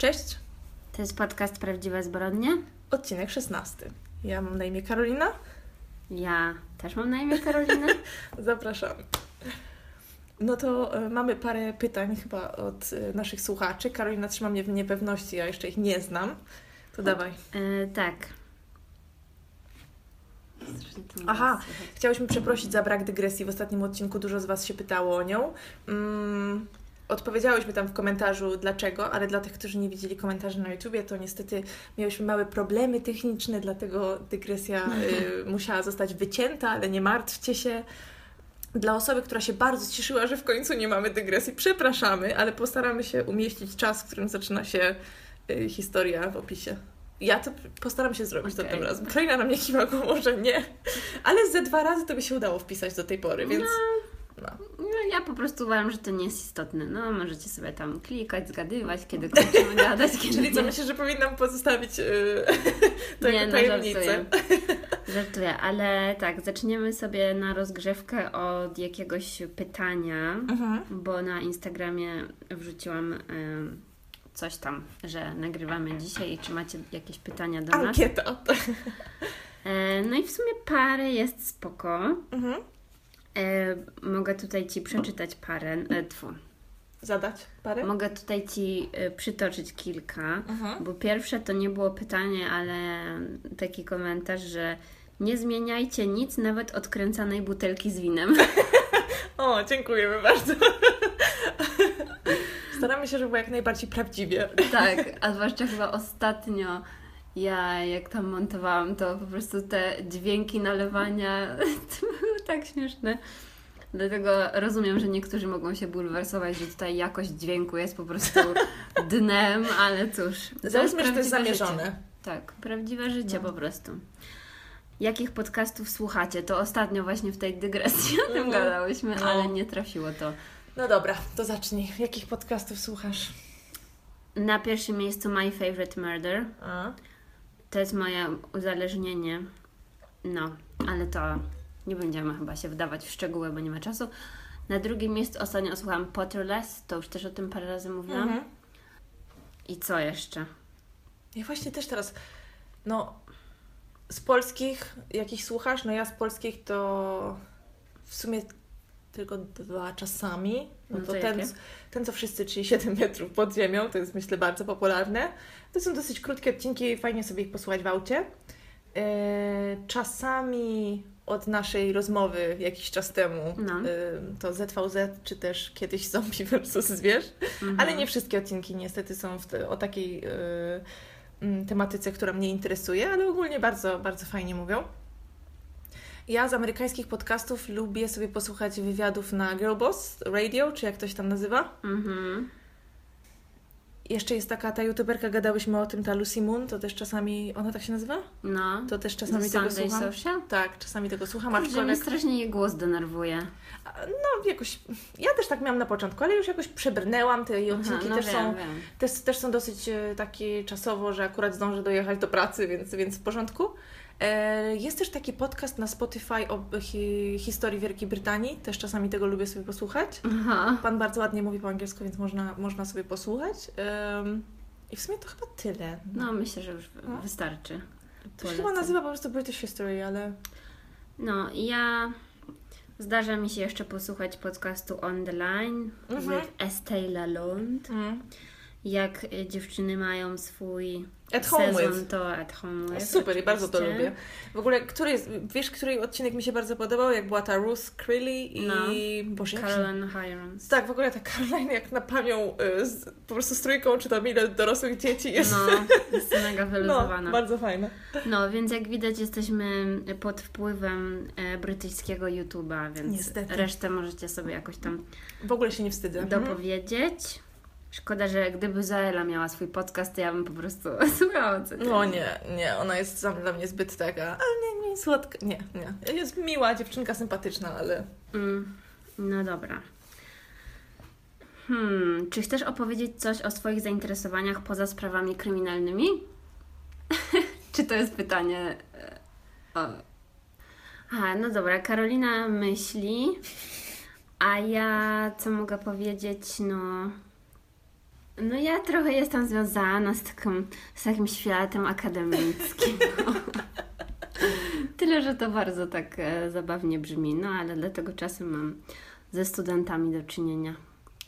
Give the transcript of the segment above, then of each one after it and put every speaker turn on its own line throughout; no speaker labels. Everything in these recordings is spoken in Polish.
Cześć,
To jest podcast Prawdziwe Zbrodnie.
odcinek 16. Ja mam na imię Karolina.
Ja też mam na imię Karolina.
Zapraszam. No to e, mamy parę pytań chyba od e, naszych słuchaczy. Karolina trzyma mnie w niepewności, ja jeszcze ich nie znam. To dawaj.
E, tak.
Aha. Chciałyśmy przeprosić za brak dygresji. W ostatnim odcinku dużo z Was się pytało o nią. Mm, odpowiedziałyśmy tam w komentarzu dlaczego, ale dla tych, którzy nie widzieli komentarzy na YouTubie, to niestety miałyśmy małe problemy techniczne, dlatego dygresja y, musiała zostać wycięta, ale nie martwcie się. Dla osoby, która się bardzo cieszyła, że w końcu nie mamy dygresji, przepraszamy, ale postaramy się umieścić czas, w którym zaczyna się y, historia w opisie. Ja to postaram się zrobić to
Okej.
tym razem. Kraina na mnie kiwa, może nie. Ale ze dwa razy to by się udało wpisać do tej pory, więc. No.
No, ja po prostu uważam, że to nie jest istotne. No, możecie sobie tam klikać, zgadywać, kiedy kończymy gadać, kiedy
Czyli co, myślisz, że powinnam pozostawić yy, to
Nie,
jako
no,
tajemnicę?
żartuję. Żartuję, ale tak, zaczniemy sobie na rozgrzewkę od jakiegoś pytania,
Mhm.
bo na Instagramie wrzuciłam em, coś tam, że nagrywamy dzisiaj i czy macie jakieś pytania do nas.
Ankieta.
E, no i w sumie parę jest spoko.
Mhm.
E, mogę tutaj Ci przeczytać parę. E, tfu.
Zadać parę?
Mogę tutaj Ci e, przytoczyć kilka,
Mhm.
bo pierwsze to nie było pytanie, ale taki komentarz, że nie zmieniajcie nic, nawet odkręcanej butelki z winem.
O, dziękujemy bardzo. Staramy się, żeby było jak najbardziej prawdziwie.
tak, a zwłaszcza chyba ostatnio ja jak tam montowałam, to po prostu te dźwięki nalewania to były tak śmieszne. Dlatego rozumiem, że niektórzy mogą się bulwersować, że tutaj jakość dźwięku jest po prostu dnem, ale cóż.
Załóżmy, że to jest zamierzone.
Życie. Tak, prawdziwe życie
No.
po prostu. Jakich podcastów słuchacie? To ostatnio właśnie w tej dygresji o tym
Mhm.
gadałyśmy,
No.
ale nie trafiło to.
No dobra, to zacznij. Jakich podcastów słuchasz?
Na pierwszym miejscu My Favorite Murder.
A?
To jest moje uzależnienie. No, ale to nie będziemy chyba się wdawać w szczegóły, bo nie ma czasu. Na drugim miejscu ostatnio słuchałam Potterless, to już też o tym parę razy mówiłam.
Mhm.
I co jeszcze?
Ja właśnie też teraz, no, z polskich, jakich słuchasz, no ja z polskich to w sumie tylko dwa czasami. No,
No
to,
to
ten, ten, co wszyscy, czyli 7 metrów pod ziemią, to jest myślę bardzo popularne. To są dosyć krótkie odcinki, fajnie sobie ich posłuchać w aucie. E, czasami od naszej rozmowy jakiś czas temu
No.
e, to ZVZ, czy też kiedyś Zombie versus Zwierz.
Mhm.
Ale nie wszystkie odcinki niestety są w te, o takiej mm, tematyce, która mnie interesuje, ale ogólnie bardzo, bardzo fajnie mówią. Ja z amerykańskich podcastów lubię sobie posłuchać wywiadów na Girlboss Radio, czy jak to się tam nazywa.
Mhm.
Jeszcze jest taka ta youtuberka, gadałyśmy o tym, ta Lucy Moon, to też czasami, ona tak się nazywa?
No.
To też czasami
The
tego
Sunday
słucham.
Social?
Tak, czasami tego słucham,
mnie
aczkolwiek
strasznie jej głos denerwuje.
no jakoś, ja też tak miałam na początku, ale już jakoś przebrnęłam, te jej odcinki
no
też
wiem,
są
wiem.
Też, też są dosyć e, takie czasowo, że akurat zdążę dojechać do pracy, więc, więc w porządku. E, Jest też taki podcast na Spotify o hi, historii Wielkiej Brytanii. Też czasami tego lubię sobie posłuchać.
Aha.
Pan bardzo ładnie mówi po angielsku, więc można, można sobie posłuchać. I w sumie to chyba tyle.
No, myślę, że już
No.
wystarczy.
to się chyba nazywa po prostu British History, ale...
No, ja zdarza mi się jeszcze posłuchać podcastu On the Line
Mhm.
Estee Lalonde.
Mm.
Jak y, dziewczyny mają swój
At home
sezon,
with.
to at home with.
Super, i bardzo to
oczywiście.
lubię. W ogóle, który jest, wiesz, który odcinek mi się bardzo podobał? Jak była ta Ruth Crilly i...
No.
Boże, się
Caroline Hirons.
Tak, w ogóle ta Caroline jak na panią y, z, po prostu z trójką, czy tam ile dorosłych dzieci jest.
No, jest mega
No,
wyluzowana.
bardzo fajne.
No, więc jak widać jesteśmy pod wpływem brytyjskiego YouTube'a, więc
Niestety.
resztę możecie sobie jakoś tam
W ogóle się nie wstydzę. Mhm.
dopowiedzieć. Szkoda, że gdyby Zaela miała swój podcast, to ja bym po prostu słuchała co.
No nie, nie, ona jest dla dla mnie zbyt taka, ale nie, nie, słodka, nie, nie. Jest miła, dziewczynka sympatyczna, ale...
Mm, no dobra. Hmm, czy chcesz opowiedzieć coś o swoich zainteresowaniach poza sprawami kryminalnymi? czy to jest pytanie? e, O. A, no dobra, Karolina myśli, a ja co mogę powiedzieć? No. No ja trochę jestem związana z takim, z takim światem akademickim. Tyle, że to bardzo tak e, zabawnie brzmi, no ale dlatego czasem mam ze studentami do czynienia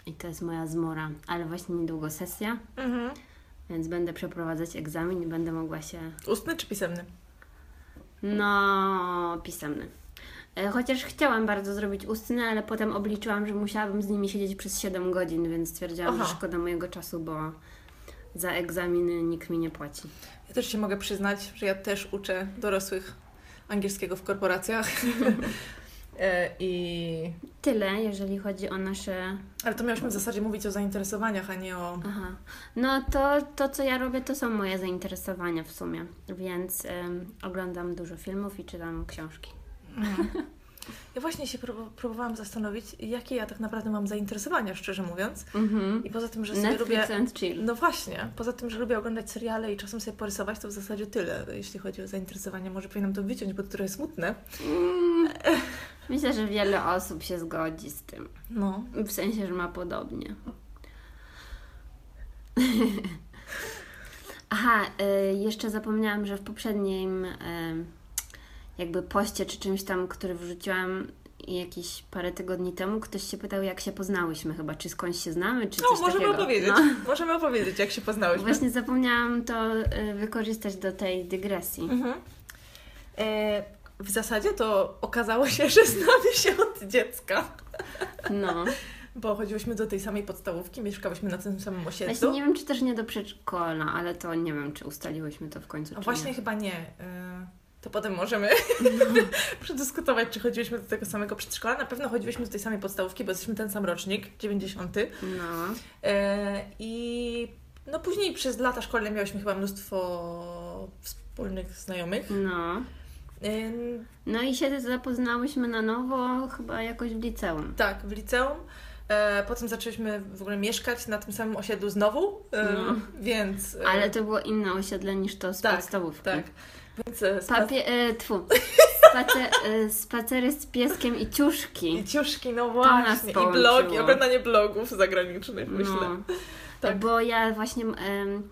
i to jest moja zmora. Ale właśnie niedługo sesja,
Mhm.
więc będę przeprowadzać egzamin i będę mogła się,
Ustny czy pisemny?
no, pisemny. E, Chociaż chciałam bardzo zrobić ustny, ale potem obliczyłam, że musiałabym z nimi siedzieć przez 7 godzin, więc stwierdziłam,
Aha.
że szkoda mojego czasu, bo za egzaminy nikt mi nie płaci.
Ja też się mogę przyznać, że ja też uczę dorosłych angielskiego w korporacjach. E, I...
Tyle, jeżeli chodzi o nasze.
Ale to miałyśmy w zasadzie mówić o zainteresowaniach, a nie o...
Aha. No to, to, co ja robię, to są moje zainteresowania w sumie. Więc em, oglądam dużo filmów i czytam książki.
Ja właśnie się prób- próbowałam zastanowić, jakie ja tak naprawdę mam zainteresowania, szczerze mówiąc.
Mhm.
I poza tym, że sobie
Netflix
lubię...
and chill.
No właśnie, poza tym, że lubię oglądać seriale i czasem sobie porysować, to w zasadzie tyle, jeśli chodzi o zainteresowania. Może powinnam to wyciąć, bo to trochę smutne.
Mm, myślę, że wiele osób się zgodzi z tym.
No.
W sensie, że ma podobnie. Aha, y, jeszcze zapomniałam, że w poprzednim y, jakby poście czy czymś tam, który wrzuciłam jakieś parę tygodni temu, ktoś się pytał, jak się poznałyśmy chyba, czy skądś się znamy, czy
No,
coś
możemy
takiego.
opowiedzieć.
No.
Możemy opowiedzieć, jak się poznałyśmy.
Właśnie zapomniałam to y, wykorzystać do tej dygresji.
Mhm. E, w zasadzie to okazało się, że znamy się od dziecka,
No.
bo chodziłyśmy do tej samej podstawówki, mieszkałyśmy na tym samym
Właśnie
osiedlu.
nie wiem, czy też nie do przedszkola, ale to nie wiem, czy ustaliłyśmy to w końcu, czy
właśnie
nie.
chyba nie. E, to potem możemy przedyskutować, czy chodziłyśmy do tego samego przedszkola. Na pewno chodziłyśmy do tej samej podstawówki, bo jesteśmy ten sam rocznik, 90.
No.
E, I no później przez lata szkolne miałyśmy chyba mnóstwo wspólnych znajomych.
No.
E,
No i się zapoznałyśmy na nowo chyba jakoś w liceum.
Tak, w liceum. E, potem zaczęliśmy w ogóle mieszkać na tym samym osiedlu znowu, e,
No.
więc... E,
Ale to było inne osiedle niż to z
Tak,
podstawówki.
Tak.
Papie- e, tfu. Spacer, e, spacery z pieskiem i
i
ciuszki.
ciuszki, no właśnie, i blogi, oglądanie blogów zagranicznych, myślę.
No.
Tak.
Bo ja właśnie em,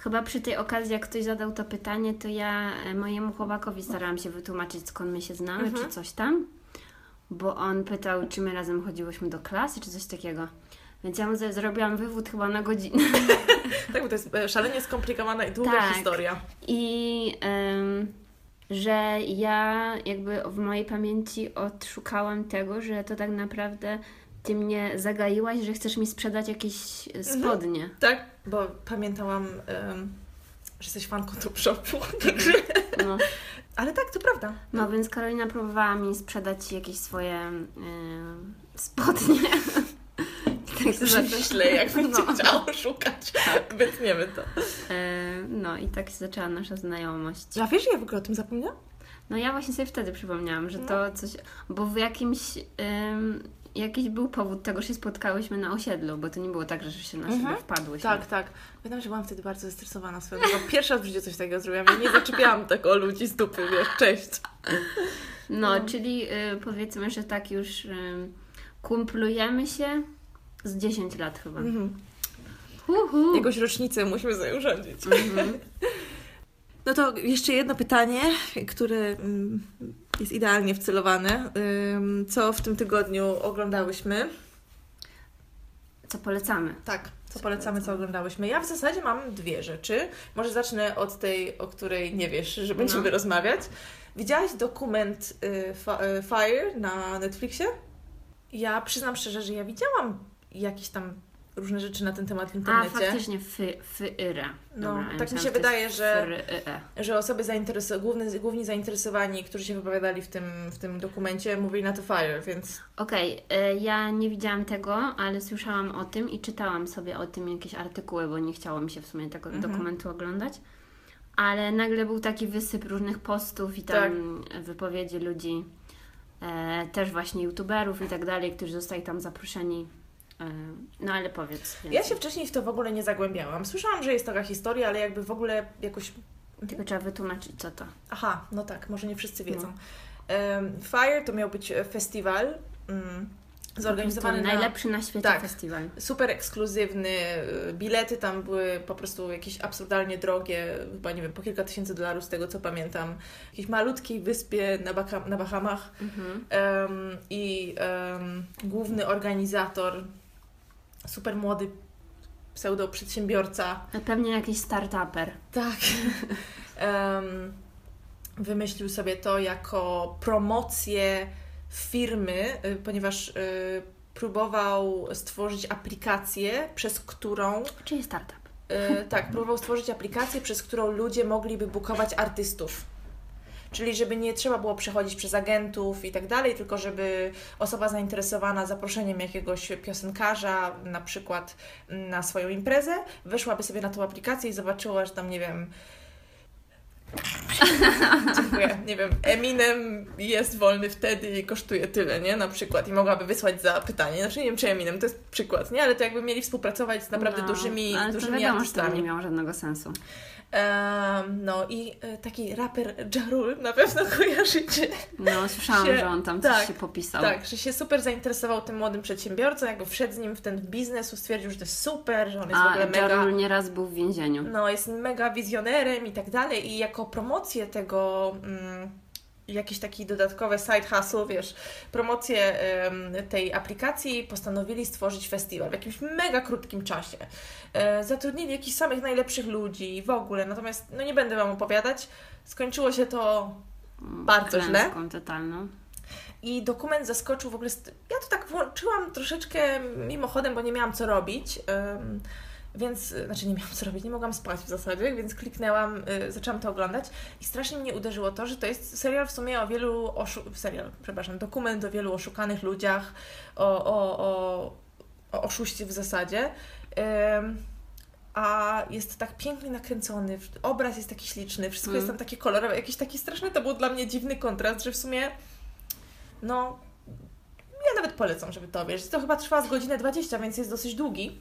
chyba przy tej okazji, jak ktoś zadał to pytanie, to ja e, mojemu chłopakowi starałam się wytłumaczyć, skąd my się znamy,
Mhm.
czy coś tam. Bo on pytał, czy my razem chodziłyśmy do klasy, czy coś takiego. Więc ja mu zrobiłam wywód chyba na godzinę.
Tak, bo to jest e, szalenie skomplikowana i długa
Tak.
historia.
I em, że ja jakby w mojej pamięci odszukałam tego, że to tak naprawdę ty mnie zagaiłaś, że chcesz mi sprzedać jakieś e, spodnie.
Tak, bo pamiętałam, em, że jesteś fanką Top Shopu.
No.
Ale tak, to prawda.
no więc Karolina próbowała mi sprzedać jakieś swoje spodnie. I tak
Myślę, jak będzie
no.
chciało szukać. Wytniemy to.
E, no i tak się zaczęła nasza znajomość.
A wiesz, że ja w ogóle o tym zapomniałam?
No ja właśnie sobie wtedy przypomniałam, że
No.
to coś. Bo w jakimś. Ym, jakiś był powód tego, że się spotkałyśmy na osiedlu, bo to nie było tak, że się na siebie
Mhm.
wpadłyśmy.
Tak, tak. Pamiętam, że byłam wtedy bardzo zestresowana. Pierwszy raz w życiu coś takiego zrobiłam. Ja nie zaczepiałam tak o ludzi z dupy, wiesz, cześć.
No,
No.
czyli y, powiedzmy, że tak już y, kumplujemy się z 10 lat chyba.
Mhm.
Uhu.
Jakąś rocznicę musimy sobie urządzić.
Mhm.
No to jeszcze jedno pytanie, które mm, jest idealnie wcelowane. Co w tym tygodniu oglądałyśmy?
Co polecamy?
Tak, co polecamy, co oglądałyśmy. Ja w zasadzie mam dwie rzeczy. Może zacznę od tej, o której nie wiesz, że będziemy
No.
rozmawiać. Widziałaś dokument y, y, Fire na Netflixie? Ja przyznam szczerze, że ja widziałam jakieś tam różne rzeczy na ten temat w
A,
internecie.
faktycznie fy, fyra.
No,
ja
tak mi się wydaje, że-
fyry.
że osoby zainteresowane, główni, główni zainteresowani, którzy się wypowiadali w tym, w tym dokumencie, mówili na to Fire, więc
Okej, y, ja nie widziałam tego, ale słyszałam o tym i czytałam sobie o tym jakieś artykuły, bo nie chciało mi się w sumie tego
Mhm.
dokumentu oglądać. Ale nagle był taki wysyp różnych postów i tam wypowiedzi ludzi, e, też właśnie youtuberów i tak dalej, którzy zostali tam zaproszeni. E, no ale powiedz.
ja się wcześniej w to w ogóle nie zagłębiałam. Słyszałam, że jest taka historia, ale jakby w ogóle jakoś
Tylko trzeba wytłumaczyć, co to.
Aha, no tak, może nie wszyscy wiedzą.
No.
Fire to miał być e, festiwal, mm, zorganizowany na
najlepszy na świecie
tak.
festiwal.
super ekskluzywny. y, Bilety tam były po prostu jakieś absurdalnie drogie, chyba nie wiem, po kilka tysięcy dolarów z tego co pamiętam. W jakiejś malutkiej wyspie na, Baka- na Bahamach.
Mhm.
Em, I em, główny organizator, super młody pseudo przedsiębiorca,
pewnie jakiś startuper.
tak, em, wymyślił sobie to jako promocję firmy, y, ponieważ y, próbował stworzyć aplikację, przez którą
Czyli startup.
Y, tak, próbował stworzyć aplikację, przez którą ludzie mogliby bukować artystów. Czyli żeby nie trzeba było przechodzić przez agentów i tak dalej, tylko żeby osoba zainteresowana zaproszeniem jakiegoś piosenkarza, na przykład na swoją imprezę, weszłaby sobie na tą aplikację i zobaczyła, że tam, nie wiem, dziękuję, nie wiem, Eminem jest wolny wtedy i kosztuje tyle, nie? Na przykład. I mogłaby wysłać za pytanie. Znaczy nie wiem, czy Eminem, to jest przykład, nie? Ale to jakby mieli współpracować z naprawdę
no,
dużymi,
ale
dużymi
to wiadomo, że to
artystami.
nie miało żadnego sensu.
Em, no i e, taki raper Jarul na pewno kojarzycie.
No, słyszałam,
Się-
że on tam coś
tak,
się popisał.
Tak, że się super zainteresował tym młodym przedsiębiorcą, jakby wszedł z nim w ten biznes, stwierdził, że to jest super, że on jest w
A
ogóle mega...
Jarul nieraz był w więzieniu.
No, jest mega wizjonerem i tak dalej i jako promocję tego... Mm, jakieś takie dodatkowe side hustle, wiesz, promocję tej aplikacji postanowili stworzyć festiwal w jakimś mega krótkim czasie. E, zatrudnili jakichś samych najlepszych ludzi w ogóle, natomiast no nie będę Wam opowiadać. Skończyło się to bardzo źle.
Totalną.
I dokument zaskoczył w ogóle. Ja to tak włączyłam troszeczkę mimochodem, bo nie miałam co robić. ym, więc, y, znaczy nie miałam co robić, nie mogłam spać w zasadzie, więc kliknęłam, y, zaczęłam to oglądać i strasznie mnie uderzyło to, że to jest serial w sumie o wielu, oszu- serial, przepraszam, dokument o wielu oszukanych ludziach, o, o, o, o oszuście w zasadzie. Ym, a jest tak pięknie nakręcony, obraz jest taki śliczny, wszystko
Mm.
jest tam takie kolorowe, jakiś taki straszny, to był dla mnie dziwny kontrast, że w sumie no, ja nawet polecam, żeby to obejrzeć. To chyba trwa z godzinę 20, więc jest dosyć długi.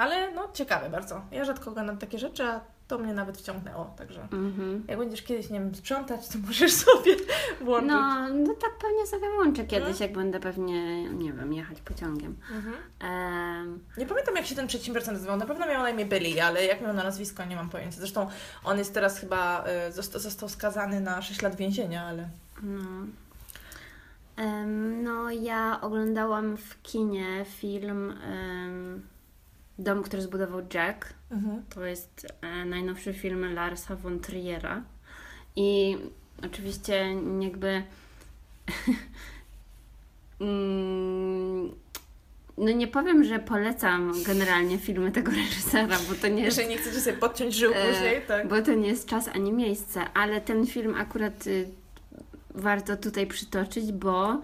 Ale no, ciekawe bardzo. Ja rzadko oglądam takie rzeczy, a to mnie nawet wciągnęło, także
Mhm.
jak będziesz kiedyś, nie wiem, sprzątać, to możesz sobie włączyć.
No, no tak pewnie sobie włączę kiedyś,
Mhm.
jak będę pewnie, nie wiem, jechać pociągiem.
Mhm.
Em,
Nie pamiętam, jak się ten przedsiębiorca nazywał. Na pewno miał na imię Billy, ale jak miał na nazwisko, nie mam pojęcia. Zresztą on jest teraz chyba, y, został, został skazany na 6 lat więzienia, ale...
no. Em, no, ja oglądałam w kinie film em, Dom, który zbudował Jack.
Mhm.
To jest e, najnowszy film Larsa von Triera. I oczywiście jakby. Mm, no nie powiem, że polecam generalnie filmy tego reżysera, bo to nie jest,
Jeżeli nie chcecie sobie podciąć żył
E,
później, tak?
bo to nie jest czas ani miejsce, ale ten film akurat y, warto tutaj przytoczyć, bo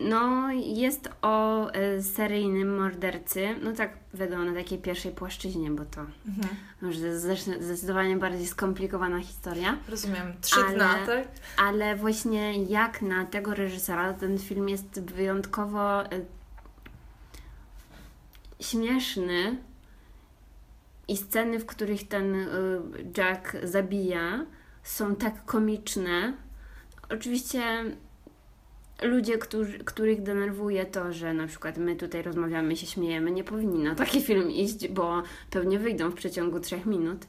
no, jest o y, seryjnym mordercy, no tak wiadomo, na takiej pierwszej płaszczyźnie, bo to
Mhm.
już zdecydowanie- zdecydowanie bardziej skomplikowana historia,
Rozumiem. Trzy
Ale-
dna, tak?
ale właśnie jak na tego reżysera ten film jest wyjątkowo y, śmieszny i sceny, w których ten y, Jack zabija są tak komiczne. Oczywiście ludzie, którzy, których denerwuje to, że na przykład my tutaj rozmawiamy, się śmiejemy, nie powinni na taki film iść, bo pewnie wyjdą w przeciągu trzech minut.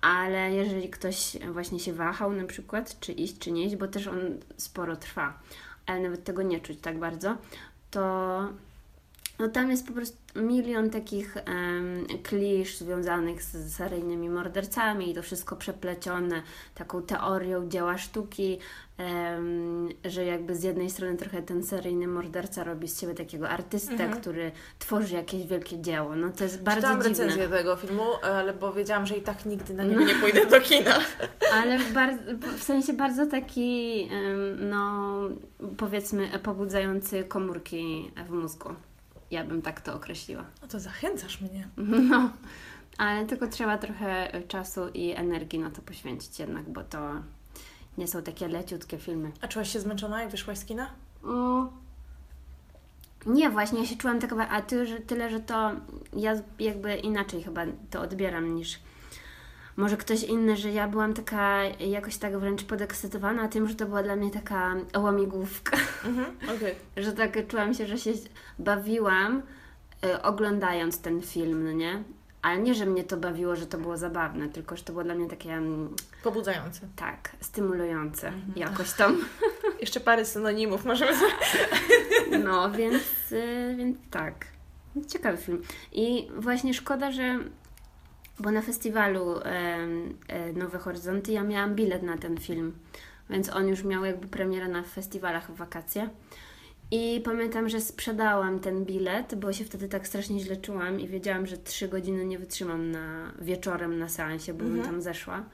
Ale jeżeli ktoś właśnie się wahał na przykład, czy iść, czy nie iść, bo też on sporo trwa, ale nawet tego nie czuć tak bardzo, to no tam jest po prostu milion takich em, klisz związanych z seryjnymi mordercami i to wszystko przeplecione taką teorią dzieła sztuki, że jakby z jednej strony trochę ten seryjny morderca robi z siebie takiego artystę,
Mhm.
który tworzy jakieś wielkie dzieło. No to jest bardzo
Czytałam
dziwne.
recenzję tego filmu, ale bo wiedziałam, że i tak nigdy na niego nie pójdę do kina.
Ale bardzo, w sensie bardzo taki, no powiedzmy, pobudzający komórki w mózgu. Ja bym tak to określiła.
No to zachęcasz mnie.
No, ale tylko trzeba trochę czasu i energii na to poświęcić jednak, bo to nie są takie leciutkie filmy.
A czułaś się zmęczona, jak wyszłaś z kina?
Mm. Nie, właśnie ja się czułam taka, a ty, że, tyle, że to ja jakby inaczej chyba to odbieram niż może ktoś inny, że ja byłam taka jakoś tak wręcz podekscytowana tym, że to była dla mnie taka łamigłówka.
Mhm, okej.
że tak czułam się, że się bawiłam y, oglądając ten film, no nie? Ale nie, że mnie to bawiło, że to było zabawne, tylko że to było dla mnie takie, mm,
Pobudzające.
tak, stymulujące jakoś tam.
Jeszcze parę synonimów możemy
No, więc, y, więc tak. Ciekawy film. I właśnie szkoda, że. Bo na festiwalu e, Nowe Horyzonty ja miałam bilet na ten film, więc on już miał jakby premierę na festiwalach w wakacje. I pamiętam, że sprzedałam ten bilet, bo się wtedy tak strasznie źle czułam i wiedziałam, że trzy godziny nie wytrzymam na wieczorem na seansie, bo bym
Mhm.
tam zeszła.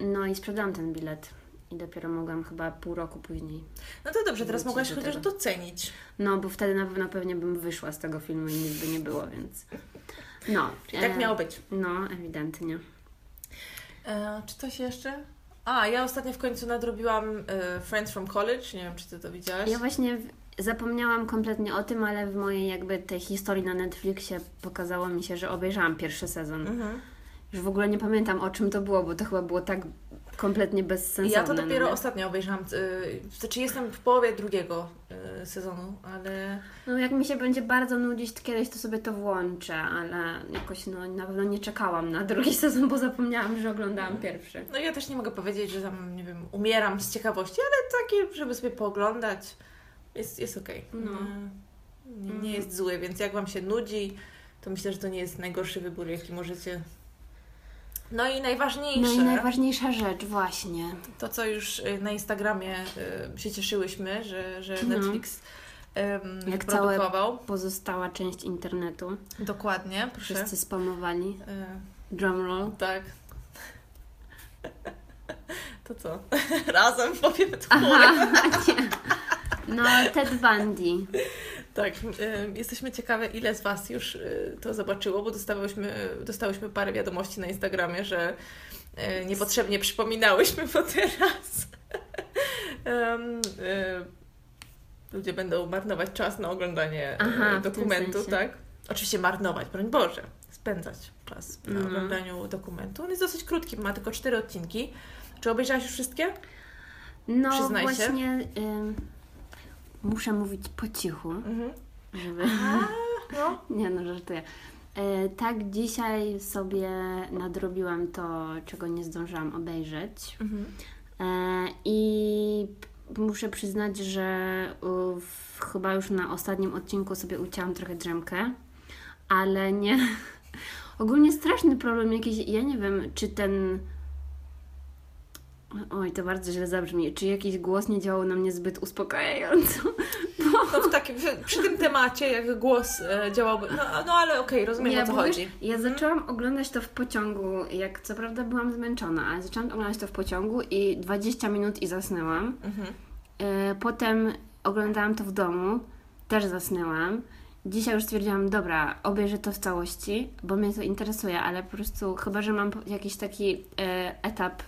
No i sprzedałam ten bilet. I dopiero mogłam chyba pół roku później
No to dobrze, teraz mogłaś
do
chociaż docenić.
no, bo wtedy na pewno pewnie bym wyszła z tego filmu i nic by nie było, więc. No.
Czyli tak
e,
miało być.
No, ewidentnie.
E, czy coś jeszcze? A, ja ostatnio w końcu nadrobiłam e, Friends from College. Nie wiem, czy ty to widziałaś.
Ja właśnie zapomniałam kompletnie o tym, ale w mojej jakby tej historii na Netflixie pokazało mi się, że obejrzałam pierwszy sezon.
Mhm.
Już w ogóle nie pamiętam o czym to było, bo to chyba było tak kompletnie bezsensowne.
Ja to dopiero
no,
ostatnio obejrzałam. E, znaczy, jestem w połowie drugiego e, sezonu, ale.
no jak mi się będzie bardzo nudzić, to kiedyś to sobie to włączę, ale jakoś no na pewno nie czekałam na drugi sezon, bo zapomniałam, że oglądałam pierwszy.
No ja też nie mogę powiedzieć, że tam, nie wiem, umieram z ciekawości, ale takie, żeby sobie pooglądać, jest, jest okej.
No.
Nie, nie jest zły, więc jak Wam się nudzi, to myślę, że to nie jest najgorszy wybór, jaki możecie. No i najważniejsze,
No i najważniejsza rzecz właśnie.
to co już y, na Instagramie y, się cieszyłyśmy, że, że
No.
Netflix ym,
Jak
produkował.
Pozostała część internetu.
Dokładnie, proszę.
Wszyscy spamowali.
Y,
Drumroll.
tak. To co? Razem powiemy to
Aha, nie. No, Ted Bundy.
Tak, y, jesteśmy ciekawe, ile z Was już y, to zobaczyło, bo dostałyśmy, dostałyśmy parę wiadomości na Instagramie, że y, niepotrzebnie przypominałyśmy, bo teraz y, ludzie będą marnować czas na oglądanie
Aha,
y, dokumentu, tak? Oczywiście marnować, broń Boże, spędzać czas na
Mhm.
oglądaniu dokumentu. On jest dosyć krótki, ma tylko cztery odcinki. Czy obejrzałaś już wszystkie?
No
Przyznaj się.
właśnie ym, muszę mówić po cichu,
Mhm.
żeby...
No.
Nie no, żartuję. E, tak, dzisiaj sobie nadrobiłam to, czego nie zdążyłam obejrzeć.
Mhm.
E, I muszę przyznać, że w, chyba już na ostatnim odcinku sobie ucięłam trochę drzemkę, ale nie. Ogólnie straszny problem jakiś. Ja nie wiem, czy ten. Oj, to bardzo źle zabrzmi. Czy jakiś głos nie działał na mnie zbyt uspokajająco?
No w takim, przy tym temacie, jak głos e, działałby. No, no ale okej, rozumiem o co
bo wiesz,
chodzi.
Ja zaczęłam oglądać to w pociągu, jak co prawda byłam zmęczona, ale zaczęłam oglądać to w pociągu i 20 minut i zasnęłam.
Mhm.
E, Potem oglądałam to w domu, też zasnęłam. Dzisiaj już stwierdziłam, dobra, obejrzę to w całości, bo mnie to interesuje, ale po prostu chyba, że mam jakiś taki e, etap,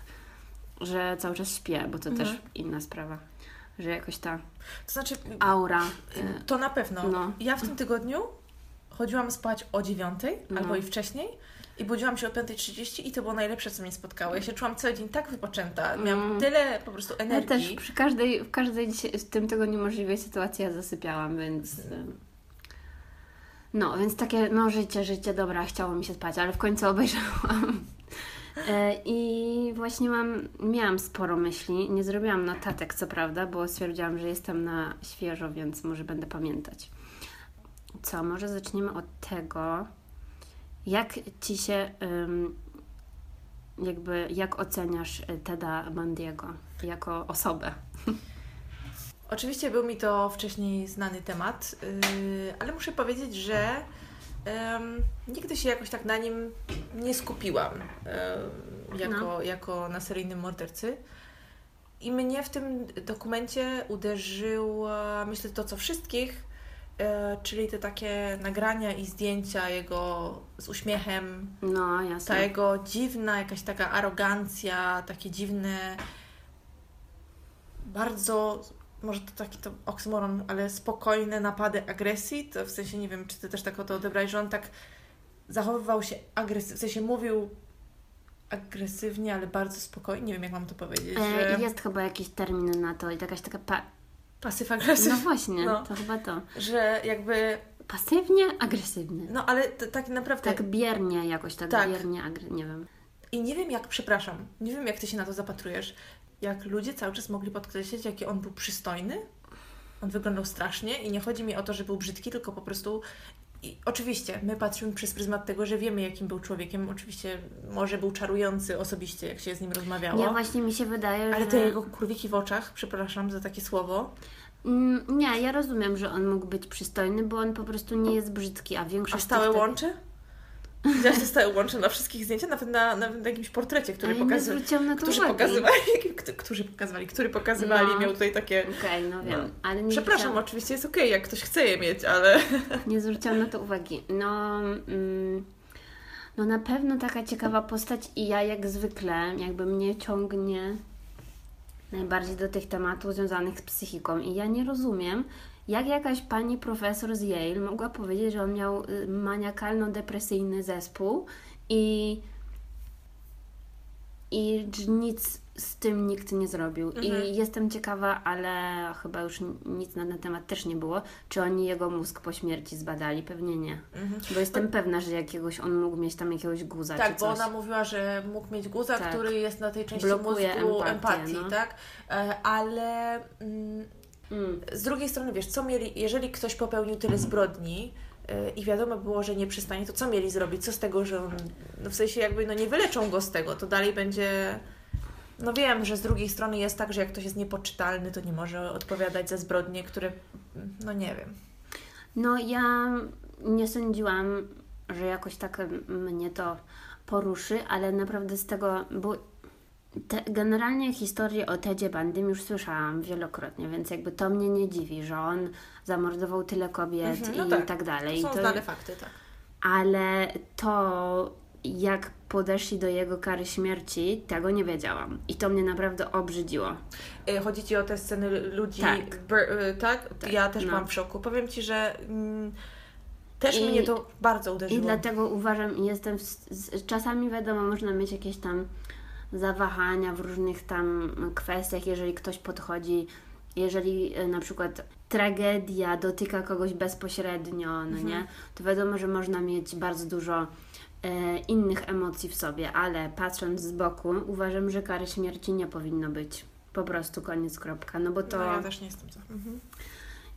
że cały czas śpię, bo to
Mhm.
też inna sprawa, że jakoś ta
To znaczy,
aura. E,
to na pewno.
No.
Ja w tym tygodniu chodziłam spać o 9
No.
albo i wcześniej i budziłam się o 5.30 i to było najlepsze, co mnie spotkało. Ja się czułam cały dzień tak wypoczęta. Miałam
Mm.
tyle po prostu
ja
energii.
też przy każdej, w każdej w tym tygodniu możliwej sytuacji ja zasypiałam, więc... e, No, więc takie, no życie, życie, dobra, chciało mi się spać, ale w końcu obejrzałam. E, I właśnie mam, miałam sporo myśli. Nie zrobiłam notatek, co prawda, bo stwierdziłam, że jestem na świeżo, więc może będę pamiętać. Co, może zaczniemy od tego, jak ci się, jakby, jak oceniasz y, Teda Bundy'ego jako osobę?
Oczywiście był mi to wcześniej znany temat, yy, ale muszę powiedzieć, że ym, nigdy się jakoś tak na nim nie skupiłam ym, jako,
No.
jako na seryjnym mordercy. I mnie w tym dokumencie uderzyło, myślę, to co wszystkich, yy, czyli te takie nagrania i zdjęcia jego z uśmiechem,
No, jasne.
ta jego dziwna, jakaś taka arogancja, takie dziwne, bardzo, może to taki to oksymoron, ale spokojne napady agresji, to w sensie nie wiem, czy ty też tak to odebrałeś, że on tak zachowywał się agresywnie, w sensie mówił agresywnie, ale bardzo spokojnie. Nie wiem, jak mam to powiedzieć.
E,
że...
Jest chyba jakiś termin na to i jakaś taka. Pa...
Pasyw agresywny.
No właśnie,
No.
to chyba to.
Że jakby.
Pasywnie agresywny.
No ale t- tak naprawdę.
Tak biernie jakoś, tak,
Tak.
biernie, agre... nie wiem.
I nie wiem, jak, przepraszam, nie wiem, jak ty się na to zapatrujesz. Jak ludzie cały czas mogli podkreślić, jaki on był przystojny. On wyglądał strasznie i nie chodzi mi o to, że był brzydki, tylko po prostu. I oczywiście, my patrzymy przez pryzmat tego, że wiemy, jakim był człowiekiem. Oczywiście, może był czarujący osobiście, jak się z nim rozmawiało.
Nie, właśnie mi się wydaje,
Ale
że...
te jego kurwiki w oczach, przepraszam za takie słowo,
Mm, Nie, ja rozumiem, że on mógł być przystojny, bo on po prostu nie jest brzydki, a
a
większość...
stałe
tych
łącze? Widziałaś te stałe łącze na wszystkich zdjęciach, nawet na, nawet na jakimś portrecie, który pokazywali.
na
Którzy pokazywali, którzy pokazywali, który pokazywali,
No.
miał tutaj takie.
Okej, no wiem,
No.
ale nie
Przepraszam,
zwróciłam,
oczywiście jest okej, jak ktoś chce je mieć, ale.
nie zwróciłam na to uwagi. No, mm, no na pewno taka ciekawa postać i ja jak zwykle jakby mnie ciągnie najbardziej do tych tematów związanych z psychiką i ja nie rozumiem, jak jakaś pani profesor z Yale mogła powiedzieć, że on miał y, maniakalno-depresyjny zespół i i nic z tym nikt nie zrobił.
Mhm.
I jestem ciekawa, ale chyba już nic na ten temat też nie było, czy oni jego mózg po śmierci zbadali. Pewnie nie. Bo jestem pewna, że jakiegoś on mógł mieć tam jakiegoś guza czy
Tak, bo ona mówiła, że mógł mieć guza,
Tak.
który jest na tej części
Blokuje
mózgu
empatię,
empatii,
no.
tak? E, Ale mm,
Mm.
z drugiej strony, wiesz, co mieli, jeżeli ktoś popełnił tyle zbrodni e, i wiadomo było, że nie przystanie, to co mieli zrobić? Co z tego, że on, no w sensie jakby, no nie wyleczą go z tego, to dalej będzie... No wiem, że z drugiej strony jest tak, że jak ktoś jest niepoczytalny, to nie może odpowiadać za zbrodnie, które, no nie wiem.
No ja nie sądziłam, że jakoś tak mnie to poruszy, ale naprawdę z tego, bo te, generalnie historię o Tedzie Bandym już słyszałam wielokrotnie, więc jakby to mnie nie dziwi, że on zamordował tyle kobiet
Mhm, no
i
tak.
tak, dalej.
Są
to,
znane fakty, tak.
ale to, jak podeszli do jego kary śmierci, tego nie wiedziałam. I to mnie naprawdę obrzydziło.
Y, Chodzi Ci o te sceny ludzi,
Tak.
ber- y, tak?
Tak,
Ja też
no.
byłam w szoku. Powiem Ci, że mm, też
I-
mnie to bardzo uderzyło.
I dlatego uważam, i jestem. W, czasami wiadomo, można mieć jakieś tam zawahania w różnych tam kwestiach, jeżeli ktoś podchodzi, jeżeli e, na przykład tragedia dotyka kogoś bezpośrednio, no
Mhm.
nie? To wiadomo, że można mieć bardzo dużo e, innych emocji w sobie, ale patrząc z boku, uważam, że kary śmierci nie powinno być. Po prostu koniec, kropka. No bo to.
No ja też nie jestem za. Mhm.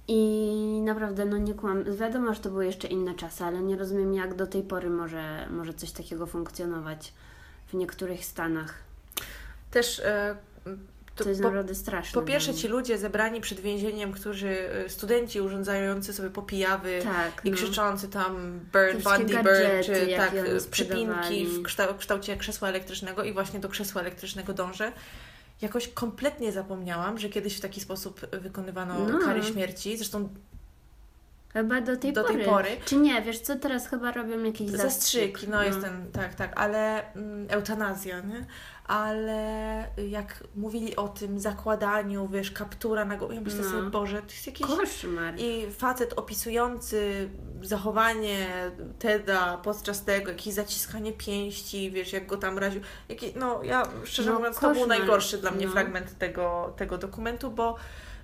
I naprawdę, no nie kłam. Wiadomo, że to były jeszcze inne czasy, ale nie rozumiem, jak do tej pory może, może coś takiego funkcjonować w niektórych stanach.
Też e, to
To jest
po,
naprawdę straszne.
po pierwsze ci ludzie zebrani przed więzieniem, którzy, e, studenci urządzający sobie popijawy.
Tak,
i
no.
krzyczący tam
wszystkie
burn,
gadżety,
czy tak, e, przypinki w kształ- kształcie krzesła elektrycznego i właśnie do krzesła elektrycznego dążę. Jakoś kompletnie zapomniałam, że kiedyś w taki sposób wykonywano
No.
kary śmierci. Zresztą
Chyba do tej
do
pory.
tej pory.
Czy nie, wiesz co, teraz chyba robią jakieś
Zastrzyki, no, jest ten, tak, tak, ale mm, eutanazja, nie? Ale jak mówili o tym zakładaniu, wiesz, kaptura na głowę, ja myślę
No.
sobie, Boże, to jest jakiś...
Koszmar.
I facet opisujący zachowanie Teda podczas tego, jakieś zaciskanie pięści, wiesz, jak go tam raził. Jakie, no, ja szczerze
No,
mówiąc, to był
koszmar.
najgorszy dla mnie
No.
fragment tego, tego dokumentu, bo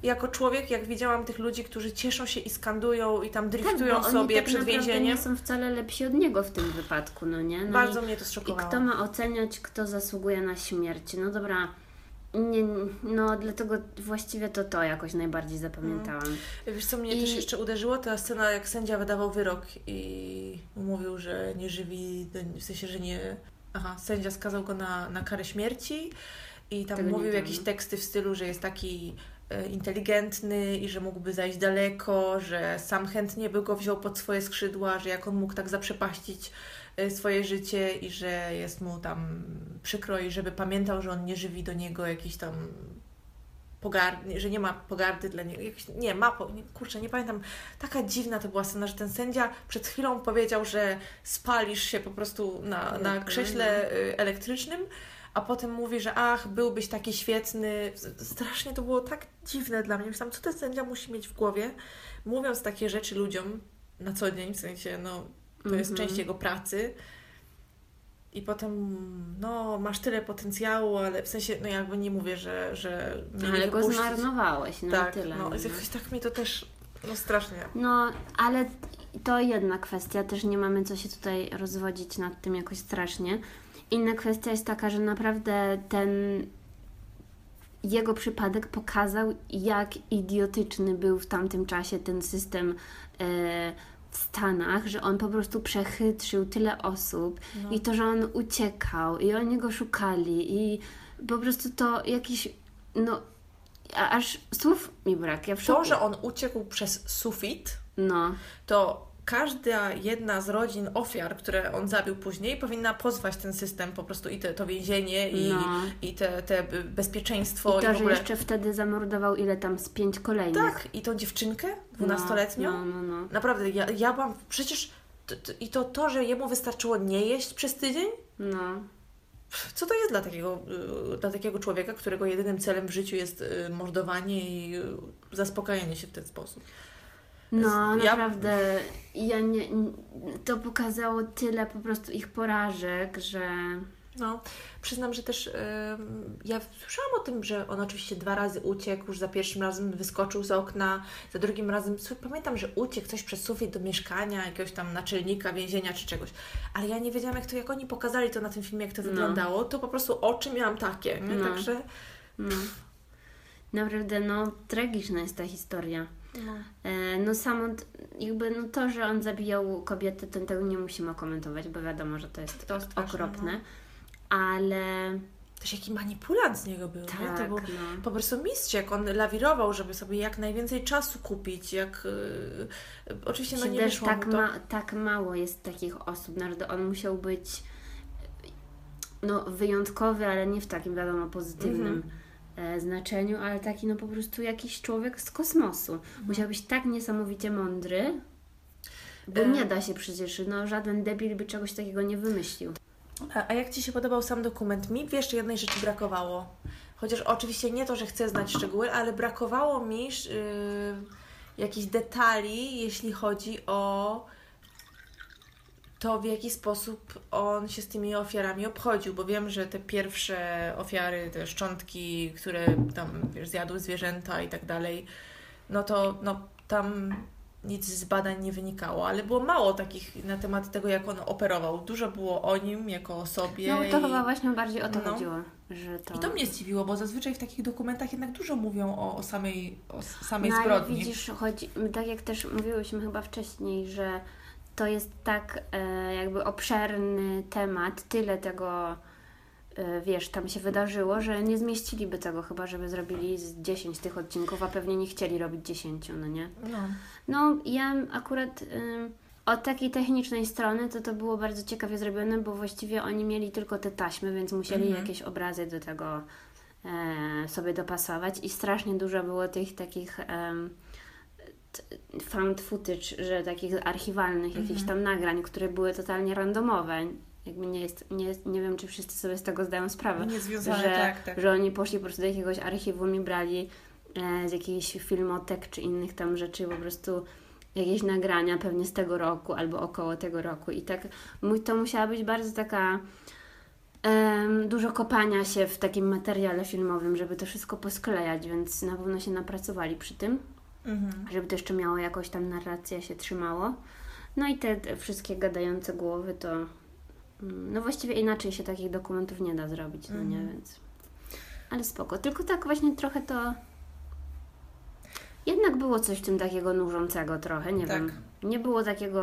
jako człowiek, jak widziałam tych ludzi, którzy cieszą się i skandują i tam driftują
tak,
sobie
tak
przed więzieniem,
nie są wcale lepsi od niego w tym wypadku, no nie? No
bardzo
i,
mnie to
I
zszokowało.
kto ma oceniać, kto zasługuje na śmierć? No dobra, nie, no dlatego właściwie to to jakoś najbardziej zapamiętałam.
Wiesz, co mnie
I-
też jeszcze uderzyło? Ta scena, jak sędzia wydawał wyrok i mówił, że nie żywi, w sensie, że nie... Aha, sędzia skazał go na, na karę śmierci i tam
Tego
mówił jakieś teksty w stylu, że jest taki inteligentny i że mógłby zajść daleko, że sam chętnie by go wziął pod swoje skrzydła, że jak on mógł tak zaprzepaścić e, swoje życie i że jest mu tam przykro i żeby pamiętał, że on nie żywi do niego jakiś tam pogardy, że nie ma pogardy dla niego. Jakiś, nie, ma, po, kurczę, nie pamiętam. Taka dziwna to była scena, że ten sędzia przed chwilą powiedział, że spalisz się po prostu na, na krześle y, elektrycznym, a potem mówi, że ach, byłbyś taki świetny. Strasznie to było tak dziwne dla mnie. Myślałam, co ten sędzia musi mieć w głowie, mówiąc takie rzeczy ludziom na co dzień, w sensie, no, to jest
Mhm.
część jego pracy. i potem, no, masz tyle potencjału, ale w sensie, no jakby nie mówię, że, że mnie
Ale go zmarnowałeś, no
Tak,
tyle.
no,
no.
jakoś tak mi to też, no strasznie.
No, ale to jedna kwestia, też nie mamy co się tutaj rozwodzić nad tym jakoś strasznie. Inna kwestia jest taka, że naprawdę ten jego przypadek pokazał, jak idiotyczny był w tamtym czasie ten system e, w Stanach, że on po prostu przechytrzył tyle osób
No.
i to, że on uciekał i oni go szukali i po prostu to jakiś, no, aż słów mi brak. Ja w szoku.
To, że on uciekł przez sufit,
No,
to każda jedna z rodzin ofiar, które on zabił później, powinna pozwać ten system po prostu i te, to więzienie i,
No.
i te, te bezpieczeństwo
I to,
w
że
ogóle...
jeszcze wtedy zamordował ile tam z pięć kolejnych.
Tak, i tą dziewczynkę dwunastoletnią.
No, no, no.
Naprawdę, ja, ja byłam przecież... I to to, że jemu wystarczyło nie jeść przez tydzień?
no.
Co to jest dla takiego, y, dla takiego człowieka, którego jedynym celem w życiu jest y, mordowanie i y, zaspokajanie się w ten sposób?
No,
Ja-
naprawdę. Ja nie, to pokazało tyle po prostu ich porażek, że.
No, przyznam, że też ym, ja słyszałam o tym, że on oczywiście dwa razy uciekł, już za pierwszym razem wyskoczył z okna, za drugim razem, pamiętam, że uciekł coś przez sufit do mieszkania, jakiegoś tam naczelnika więzienia czy czegoś, ale ja nie wiedziałam, jak to, jak oni pokazali to na tym filmie, jak to
No.
wyglądało, to po prostu oczy miałam takie?
No.
Także...
No. Naprawdę, no, tragiczna jest ta historia.
No.
E, no samo jakby no to, że on zabijał kobiety, to tego nie musimy komentować, bo wiadomo, że to jest
To straszne,
okropne.
no.
Ale
Też jaki manipulant z niego był, nie?
tak,
To był
no.
po prostu mistrz, jak on lawirował, żeby sobie jak najwięcej czasu kupić, jak... Yy, oczywiście no nie wyszło
tak,
to.
ma, tak mało jest takich osób. Naprawdę on musiał być no, wyjątkowy, ale nie w takim wiadomo pozytywnym
Mhm.
e, znaczeniu, ale taki no po prostu jakiś człowiek z kosmosu.
Mhm.
Musiał być tak niesamowicie mądry, bo
E.
nie da się przecież, no żaden debil by czegoś takiego nie wymyślił.
A, a jak Ci się podobał sam dokument? Mi jeszcze jednej rzeczy brakowało. Chociaż oczywiście nie to, że chcę znać szczegóły, ale brakowało mi yy, jakichś detali, jeśli chodzi o to, w jaki sposób on się z tymi ofiarami obchodził, bo wiem, że te pierwsze ofiary, te szczątki, które tam wiesz, zjadły zwierzęta i tak dalej, no to no, tam nic z badań nie wynikało, ale było mało takich na temat tego, jak on operował. Dużo było o nim jako osobie.
No to
i...
chyba właśnie bardziej o to
no.
chodziło, że to...
I to mnie zdziwiło, bo zazwyczaj w takich dokumentach jednak dużo mówią o, o samej, o samej
no, ale
zbrodni.
widzisz, chodzi, tak jak też mówiłyśmy chyba wcześniej, że to jest tak e, jakby obszerny temat, tyle tego, e, wiesz, tam się wydarzyło, że nie zmieściliby tego chyba, żeby zrobili z 10 tych odcinków, a pewnie nie chcieli robić 10, no nie?
No.
No, ja akurat ym, od takiej technicznej strony to to było bardzo ciekawie zrobione, bo właściwie oni mieli tylko te taśmy, więc musieli
Mhm.
jakieś obrazy do tego e, sobie dopasować i strasznie dużo było tych takich em, t- found footage, że takich archiwalnych jakichś
Mhm.
tam nagrań, które były totalnie randomowe. Jakby nie, jest, nie, jest, nie wiem, czy wszyscy sobie z tego zdają sprawę
Nie związane,
że,
tak, tak.
że oni poszli po prostu do jakiegoś archiwum i brali e, z jakichś filmotek czy innych tam rzeczy po prostu jakieś nagrania pewnie z tego roku albo około tego roku i tak mu- to musiała być bardzo taka dużo kopania się w takim materiale filmowym, żeby to wszystko posklejać, więc na pewno się napracowali przy tym,
Mhm.
żeby to jeszcze miało jakąś tam narrację się trzymało. No i te, wszystkie gadające głowy to mm, no właściwie inaczej się takich dokumentów nie da zrobić, no nie,
Mhm.
więc ale spoko. Tylko tak właśnie trochę to jednak było coś w tym takiego nużącego trochę, nie
Tak.
wiem. Nie było takiego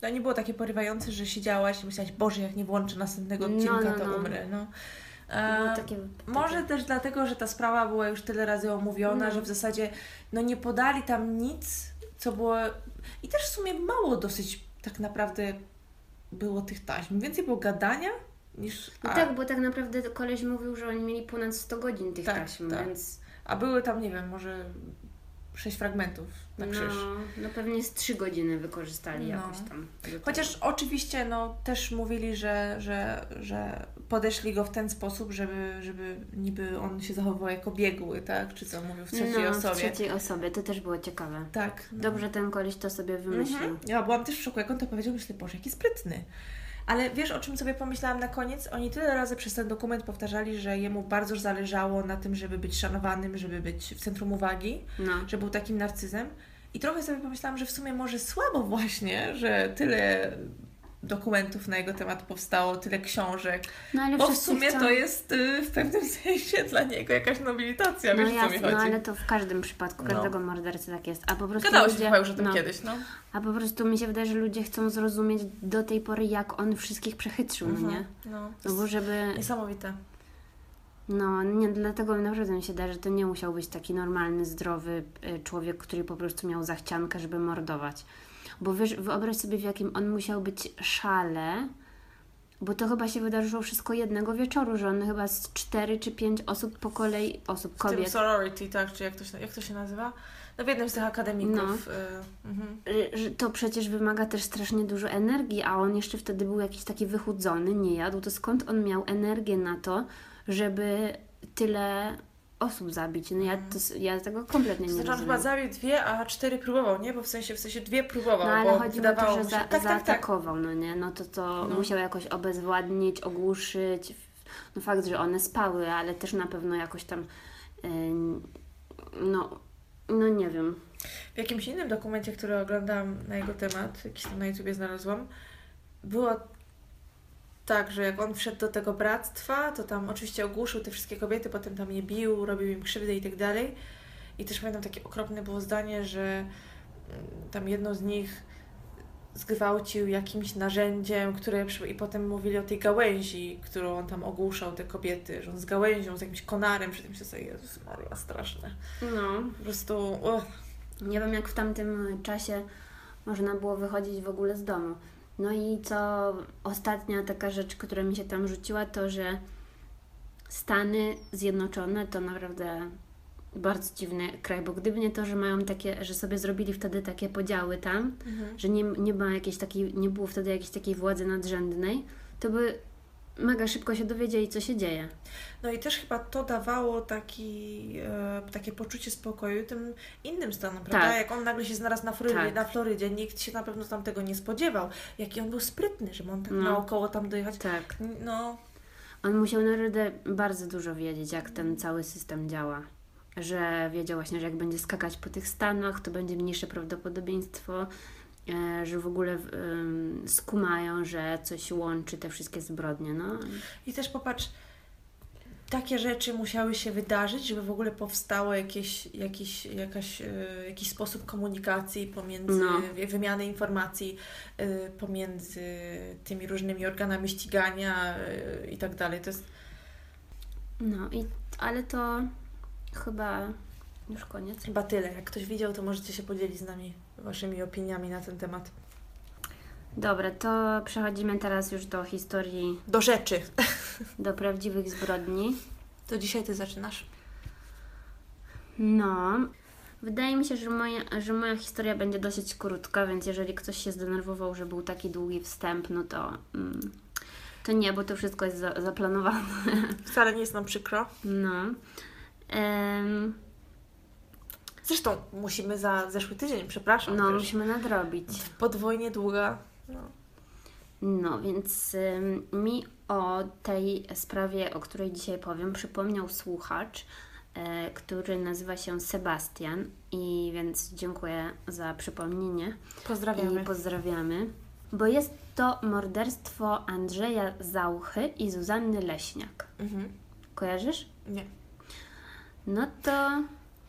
To nie było takie porywające, że siedziałaś i myślałaś, Boże, jak nie włączę następnego
No,
odcinka,
no,
to
no.
umrę. No. E,
takie,
Może
takie...
też dlatego, że ta sprawa była już tyle razy omówiona,
No.
że w zasadzie no nie podali tam nic, co było... I też w sumie mało dosyć tak naprawdę było tych taśm. Więcej było gadania niż...
No
A,
tak, bo tak naprawdę koleś mówił, że oni mieli ponad 100 godzin tych
Tak,
taśm,
tak.
więc
a były tam, nie wiem, może sześć fragmentów na
no,
krzyż.
no pewnie z 3 godziny wykorzystali
No.
jakoś tam.
Chociaż oczywiście no, też mówili, że, że, że podeszli go w ten sposób, żeby, żeby niby on się zachowywał jako biegły, tak? Czy co mówił w trzeciej
no,
osobie.
w trzeciej osobie, to też było ciekawe.
Tak. No.
Dobrze ten koleś to sobie wymyślił.
Mhm. Ja byłam też w szoku, jak on to powiedział, myślę, Boże, jaki sprytny. Ale wiesz, o czym sobie pomyślałam na koniec? Oni tyle razy przez ten dokument powtarzali, że jemu bardzo zależało na tym, żeby być szanowanym, żeby być w centrum uwagi,
No.
że był takim narcyzem. I trochę sobie pomyślałam, że w sumie może słabo właśnie, że tyle dokumentów na jego temat powstało, tyle książek.
no ale
Bo w sumie
chcą...
to jest y, w pewnym sensie dla niego jakaś nobilitacja,
No
wiesz o co mi
jasne,
chodzi.
no ale to w każdym przypadku,
No.
każdego mordercy tak jest. A po prostu
Gadało się
ludzie,
chyba już o tym
no,
kiedyś, no.
A po prostu mi się wydaje, że ludzie chcą zrozumieć do tej pory, jak on wszystkich przechytrzył, no nie?
Mhm. No,
No bo żeby...
Niesamowite.
No, nie, dlatego naprawdę mi się wydaje, że to nie musiał być taki normalny, zdrowy y, człowiek, który po prostu miał zachciankę, żeby mordować. Bo wiesz, wyobraź sobie, w jakim on musiał być szale, bo to chyba się wydarzyło wszystko jednego wieczoru, że on chyba z cztery czy pięć osób po kolei, osób,
W tym
kobiet,
sorority, tak, czy jak to się, jak to się nazywa? No w jednym z tych akademików. Y, mhm.
y, że to przecież wymaga też strasznie dużo energii, a on jeszcze wtedy był jakiś taki wychudzony, nie jadł, to skąd on miał energię na to, żeby tyle osób zabić? No ja, to, ja tego kompletnie
To
nie
znaczy on chyba
rozumiem.
zabił dwie, a cztery próbował, nie? Bo w sensie, w sensie dwie próbował,
No ale chodzi o to, że za,
się... Tak, tak, tak.
zaatakował, no nie? No to to
No.
musiał jakoś obezwładnić, ogłuszyć. No fakt, że one spały, ale też na pewno jakoś tam ym, no, no nie wiem.
W jakimś innym dokumencie, który oglądałam na jego temat, jakiś tam na YouTubie znalazłam, było tak, że jak on wszedł do tego bractwa, to tam oczywiście ogłuszył te wszystkie kobiety, potem tam je bił, robił im krzywdę i tak dalej. I też pamiętam takie okropne było zdanie, że mm, tam jedno z nich zgwałcił jakimś narzędziem, które i potem mówili o tej gałęzi, którą on tam ogłuszał te kobiety, że on z gałęzią, z jakimś konarem, przy tym się sobie, Jezus Maria, straszne.
No.
Po prostu, uch.
Nie wiem, jak w tamtym czasie można było wychodzić w ogóle z domu. No i co ostatnia taka rzecz, która mi się tam rzuciła, to że Stany Zjednoczone to naprawdę bardzo dziwny kraj, bo gdyby nie to, że mają takie, że sobie zrobili wtedy takie podziały tam, że nie, nie ma jakiejś takiej, nie było wtedy jakiejś takiej władzy nadrzędnej, to by mega szybko się dowiedzieli, co się dzieje.
No i też chyba to dawało taki, e, takie poczucie spokoju tym innym stanom, prawda?
Tak.
Jak on nagle się znalazł na Florydzie,
Tak.
na Florydzie, nikt się na pewno tam tego nie spodziewał. Jaki on był sprytny, żeby on tak
No.
naokoło tam dojechać.
Tak.
No,
On musiał naprawdę bardzo dużo wiedzieć, jak ten cały system działa. Że wiedział właśnie, że jak będzie skakać po tych stanach, to będzie mniejsze prawdopodobieństwo, że w ogóle skumają, że coś łączy te wszystkie zbrodnie. No.
i też popatrz, takie rzeczy musiały się wydarzyć, żeby w ogóle powstało jakieś, jakiś, jakaś, e, jakiś sposób komunikacji pomiędzy,
No.
wy- wymiany informacji e, pomiędzy tymi różnymi organami ścigania e, i tak dalej. To jest
no i, ale to chyba już koniec.
Chyba tyle. Jak ktoś widział, to możecie się podzielić z nami Waszymi opiniami na ten temat.
Dobra, to przechodzimy teraz już do historii,
Do rzeczy.
do prawdziwych zbrodni.
To dzisiaj Ty zaczynasz.
No, wydaje mi się, że moja, że moja historia będzie dosyć krótka, więc jeżeli ktoś się zdenerwował, że był taki długi wstęp, no to, mm, to nie, bo to wszystko jest za, zaplanowane.
Wcale nie jest nam przykro.
No.
Zresztą musimy za zeszły tydzień, przepraszam.
no,
wiesz,
musimy nadrobić.
podwójnie długa. No.
No, więc ym, mi o tej sprawie, o której dzisiaj powiem, przypomniał słuchacz, e, który nazywa się Sebastian i więc dziękuję za przypomnienie.
Pozdrawiamy.
I pozdrawiamy. Bo jest to morderstwo Andrzeja Zauchy i Zuzanny Leśniak.
Mhm.
Kojarzysz?
Nie.
No to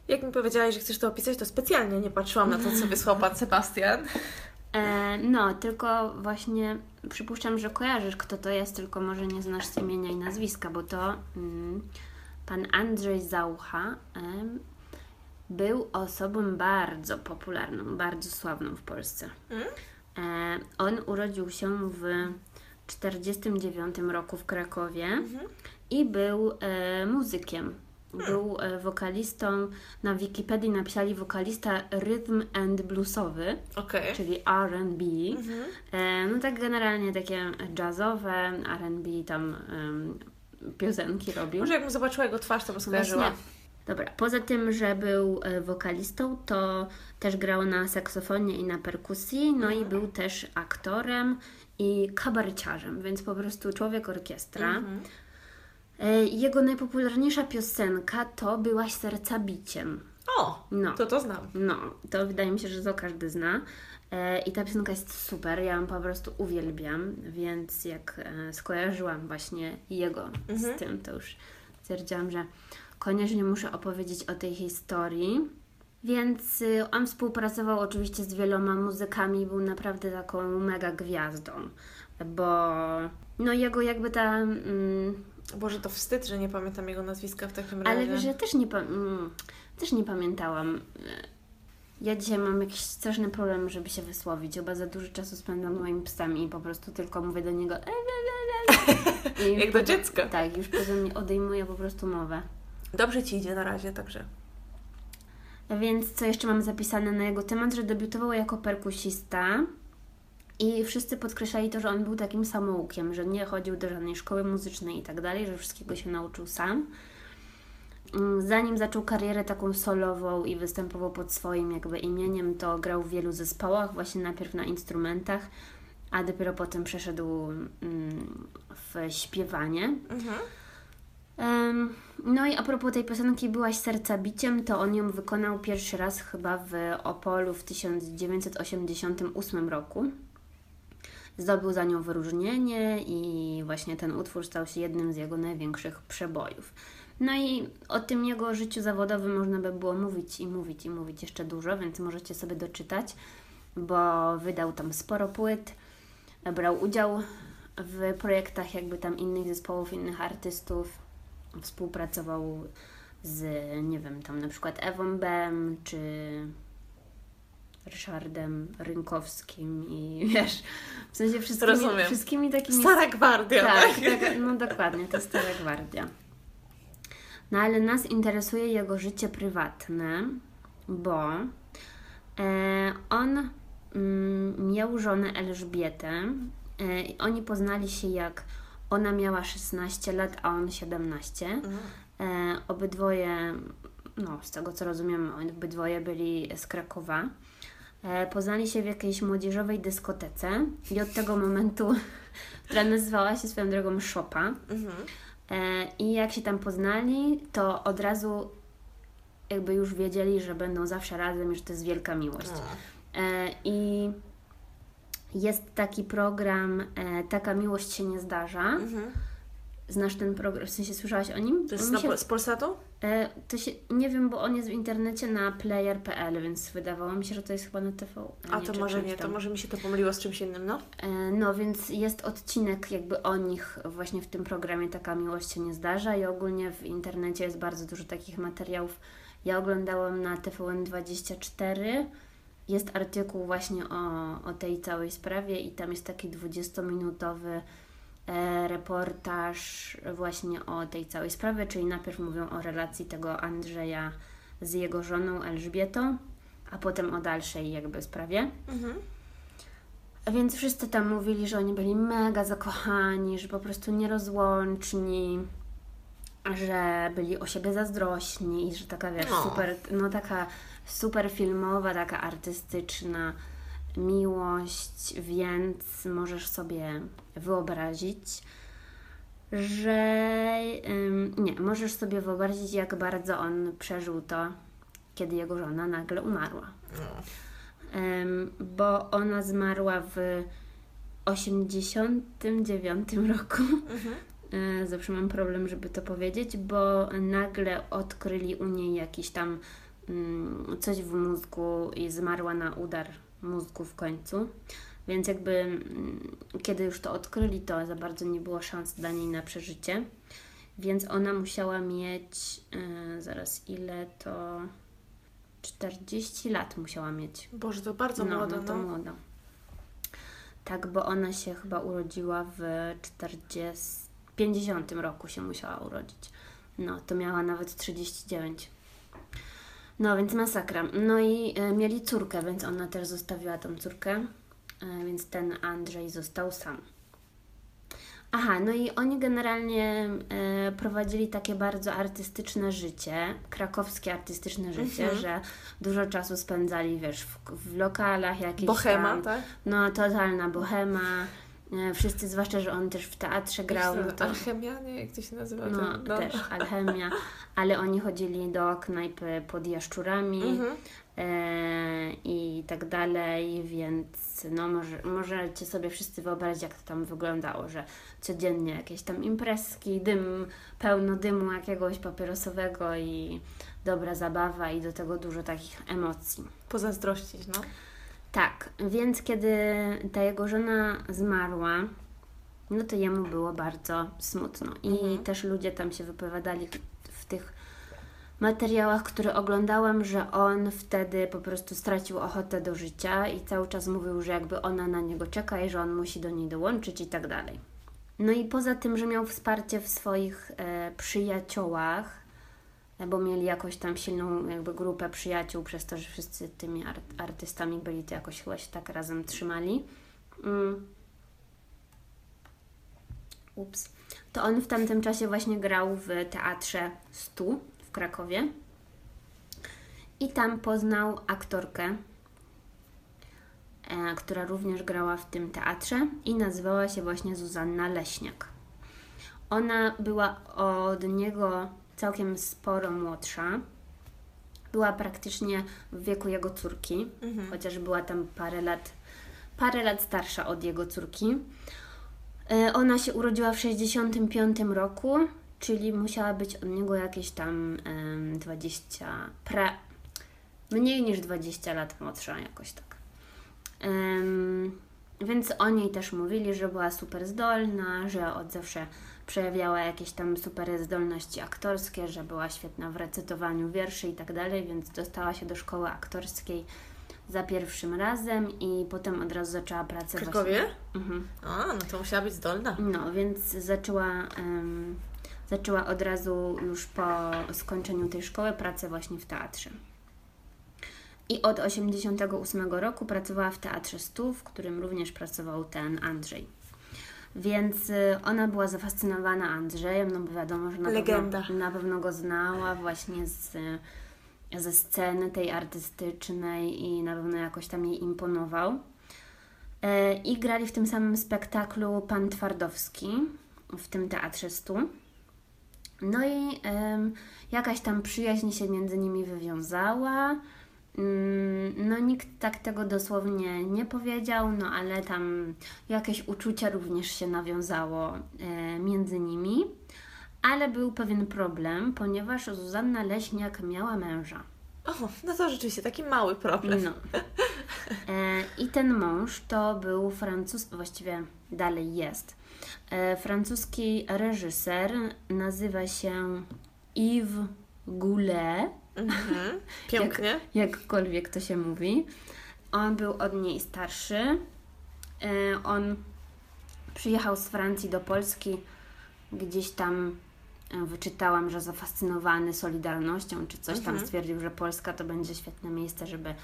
Jak mi powiedziałaś, że chcesz to opisać, to specjalnie nie patrzyłam na to, co wysłał Pan Sebastian.
e, no, tylko właśnie przypuszczam, że kojarzysz, kto to jest, tylko może nie znasz z imienia i nazwiska, bo to mm, pan Andrzej Zaucha em, był osobą bardzo popularną, bardzo sławną w Polsce.
Mm?
E, on urodził się w 1949 roku w Krakowie
Mhm.
i był e, muzykiem. Był e, wokalistą, na Wikipedii napisali wokalista rhythm and bluesowy,
Okej.
czyli R&B.
Mhm.
E, no tak generalnie takie jazzowe R&B tam em, piosenki robił.
Może jakbym zobaczyła jego twarz, to bym skojarzyła.
Właśnie Dobra, poza tym, że był e, wokalistą, to też grał na saksofonie i na perkusji, no i był też aktorem i kabareciarzem, więc po prostu człowiek orkiestra.
Mhm.
E, Jego najpopularniejsza piosenka to Byłaś serca biciem.
O,
No.
to to znam.
No, to wydaje mi się, że to każdy zna. E, I ta piosenka jest super, ja ją po prostu uwielbiam, więc jak e, skojarzyłam właśnie jego z tym, to już stwierdziłam, że koniecznie muszę opowiedzieć o tej historii. Więc y, on współpracował oczywiście z wieloma muzykami, był naprawdę taką mega gwiazdą, bo no jego jakby ta... Mm,
Boże, to wstyd, że nie pamiętam jego nazwiska w takim razie.
ale wiesz, ja też nie, mm, też nie pamiętałam. Ja dzisiaj mam jakiś straszny problem, żeby się wysłowić. Chyba za dużo czasu spędzam z moimi psami i po prostu tylko mówię do niego. "E, le, le, le". I
Jak do dziecka.
Tak, już potem mnie odejmuje po prostu mowę.
Dobrze Ci idzie na razie, także.
Więc co jeszcze mam zapisane na jego temat, że debiutował jako perkusista i wszyscy podkreślali to, że on był takim samoukiem, że nie chodził do żadnej szkoły muzycznej i tak dalej, że wszystkiego się nauczył sam. Mm, Zanim zaczął karierę taką solową i występował pod swoim jakby imieniem, to grał w wielu zespołach, właśnie najpierw na instrumentach, a dopiero potem przeszedł mm, w śpiewanie.
Mhm.
No i a propos tej piosenki Byłaś serca biciem, to on ją wykonał pierwszy raz chyba w Opolu w 1988 roku. Zdobył za nią wyróżnienie i właśnie ten utwór stał się jednym z jego największych przebojów. No i o tym jego życiu zawodowym można by było mówić i mówić i mówić jeszcze dużo, więc możecie sobie doczytać, bo wydał tam sporo płyt, brał udział w projektach jakby tam innych zespołów, innych artystów, współpracował z, nie wiem, tam na przykład Ewą Bem, czy Ryszardem Rynkowskim i wiesz, w sensie wszystkimi,
Rozumiem.
wszystkimi takimi...
Stara gwardia, tak,
tak? no dokładnie, to Stara Gwardia. No ale nas interesuje jego życie prywatne, bo e, on mm, miał żonę Elżbietę e, i oni poznali się jak ona miała 16 lat, a on 17.
Mhm.
E, obydwoje, no z tego co rozumiem, obydwoje byli z Krakowa. E, poznali się w jakiejś młodzieżowej dyskotece i od tego momentu, która nazywała się swoją drogą Szopa.
Mhm.
E, I jak się tam poznali, to od razu jakby już wiedzieli, że będą zawsze razem i że to jest wielka miłość. E, I jest taki program Taka miłość się nie zdarza.
Mhm.
Znasz ten program? W sensie słyszałaś o nim?
To jest na,
się,
z Polsatu?
e, to się, nie wiem, bo on jest w internecie na player.pl, więc wydawało mi się, że to jest chyba na TV.
A
nie,
to może nie, to
tam.
może mi się to pomyliło z czymś innym, no?
E, No, więc jest odcinek jakby o nich właśnie w tym programie Taka miłość się nie zdarza i ogólnie w internecie jest bardzo dużo takich materiałów. Ja oglądałam na TVN24, jest artykuł właśnie o, o tej całej sprawie i tam jest taki 20-minutowy e, reportaż właśnie o tej całej sprawie, czyli najpierw mówią o relacji tego Andrzeja z jego żoną Elżbietą, a potem o dalszej jakby sprawie.
Mhm.
Więc wszyscy tam mówili, że oni byli mega zakochani, że po prostu nierozłączni, że byli o siebie zazdrośni i że taka, wiesz,
No.
super, no taka super filmowa, taka artystyczna miłość, więc możesz sobie wyobrazić, że nie, możesz sobie wyobrazić, jak bardzo on przeżył to, kiedy jego żona nagle umarła. Em, bo ona zmarła w 89 roku.
Mhm.
E, Zawsze mam problem, żeby to powiedzieć, bo nagle odkryli u niej jakiś tam coś w mózgu i zmarła na udar mózgu w końcu. Więc jakby mm, kiedy już to odkryli, to za bardzo nie było szans dla niej na przeżycie. Więc ona musiała mieć, e, zaraz ile to 40 lat musiała mieć.
Boże, to bardzo
no,
młoda,
no to
no.
młoda. Tak, bo ona się chyba urodziła w 40, 50 roku się musiała urodzić. No, to miała nawet 39. No, więc masakra. No i e, mieli córkę, więc ona też zostawiła tą córkę, e, więc ten Andrzej został sam. Aha, no i oni generalnie e, prowadzili takie bardzo artystyczne życie, krakowskie artystyczne życie,
Mhm.
że dużo czasu spędzali, wiesz, w, w lokalach jakichś
Bohema,
tam.
tak?
No, totalna bohema. E, wszyscy, zwłaszcza, że on też w teatrze grał. No, to,
nazywa? Alchemia, nie? Jak to się nazywa?
no,
ten- no.
też alchemia. Ale oni chodzili do knajpy pod jaszczurami.
Mhm.
e, i tak dalej, więc no może, możecie sobie wszyscy wyobrazić, jak to tam wyglądało, że codziennie jakieś tam imprezki, dym, pełno dymu jakiegoś papierosowego i dobra zabawa i do tego dużo takich emocji.
Pozazdrościć, no.
Tak, więc kiedy ta jego żona zmarła, no to jemu było bardzo smutno. I
Mhm.
też ludzie tam się wypowiadali w tych materiałach, które oglądałam, że on wtedy po prostu stracił ochotę do życia i cały czas mówił, że jakby ona na niego czeka i że on musi do niej dołączyć i tak dalej. No i poza tym, że miał wsparcie w swoich e, przyjaciołach, bo mieli jakoś tam silną jakby grupę przyjaciół, przez to, że wszyscy tymi art- artystami byli, to jakoś chyba się tak razem trzymali. Mm. Ups. To on w tamtym czasie właśnie grał w teatrze Stu w Krakowie. I tam poznał aktorkę, e, która również grała w tym teatrze i nazywała się właśnie Zuzanna Leśniak. Ona była od niego całkiem sporo młodsza. Była praktycznie w wieku jego córki,
Mhm.
chociaż była tam parę lat, parę lat starsza od jego córki. E, Ona się urodziła w 65 roku, czyli musiała być od niego jakieś tam em, 20, pra, mniej niż 20 lat młodsza, jakoś tak. Więc o niej też mówili, że była super zdolna, że od zawsze przejawiała jakieś tam super zdolności aktorskie, że była świetna w recytowaniu wierszy i tak dalej, więc dostała się do szkoły aktorskiej za pierwszym razem i potem od razu zaczęła pracę
W Krakowie?
Mhm.
A, no to musiała być zdolna.
No, więc zaczęła, em, zaczęła od razu już po skończeniu tej szkoły pracę właśnie w teatrze. I od 88 roku pracowała w Teatrze Stu, w którym również pracował ten Andrzej. Więc y, ona była zafascynowana Andrzejem, no bo wiadomo, że na,
Legenda.
pewno, na pewno go znała właśnie z, ze sceny tej artystycznej i na pewno jakoś tam jej imponował. E, I grali w tym samym spektaklu Pan Twardowski w tym teatrze Stu. No i jakaś tam przyjaźń się między nimi wywiązała. Mm, No nikt tak tego dosłownie nie powiedział, no ale tam jakieś uczucie również się nawiązało e, między nimi. Ale był pewien problem, ponieważ Zuzanna Leśniak miała męża.
O, no to rzeczywiście taki mały problem.
No. E, I ten mąż to był francuz, właściwie dalej jest. E, francuski reżyser, nazywa się Yves Goulet,
Mhm. Pięknie.
jakkolwiek to się mówi. On był od niej starszy. E, on przyjechał z Francji do Polski, gdzieś tam e, wyczytałam, że zafascynowany Solidarnością czy coś tam
Mhm.
stwierdził, że Polska to będzie świetne miejsce, żeby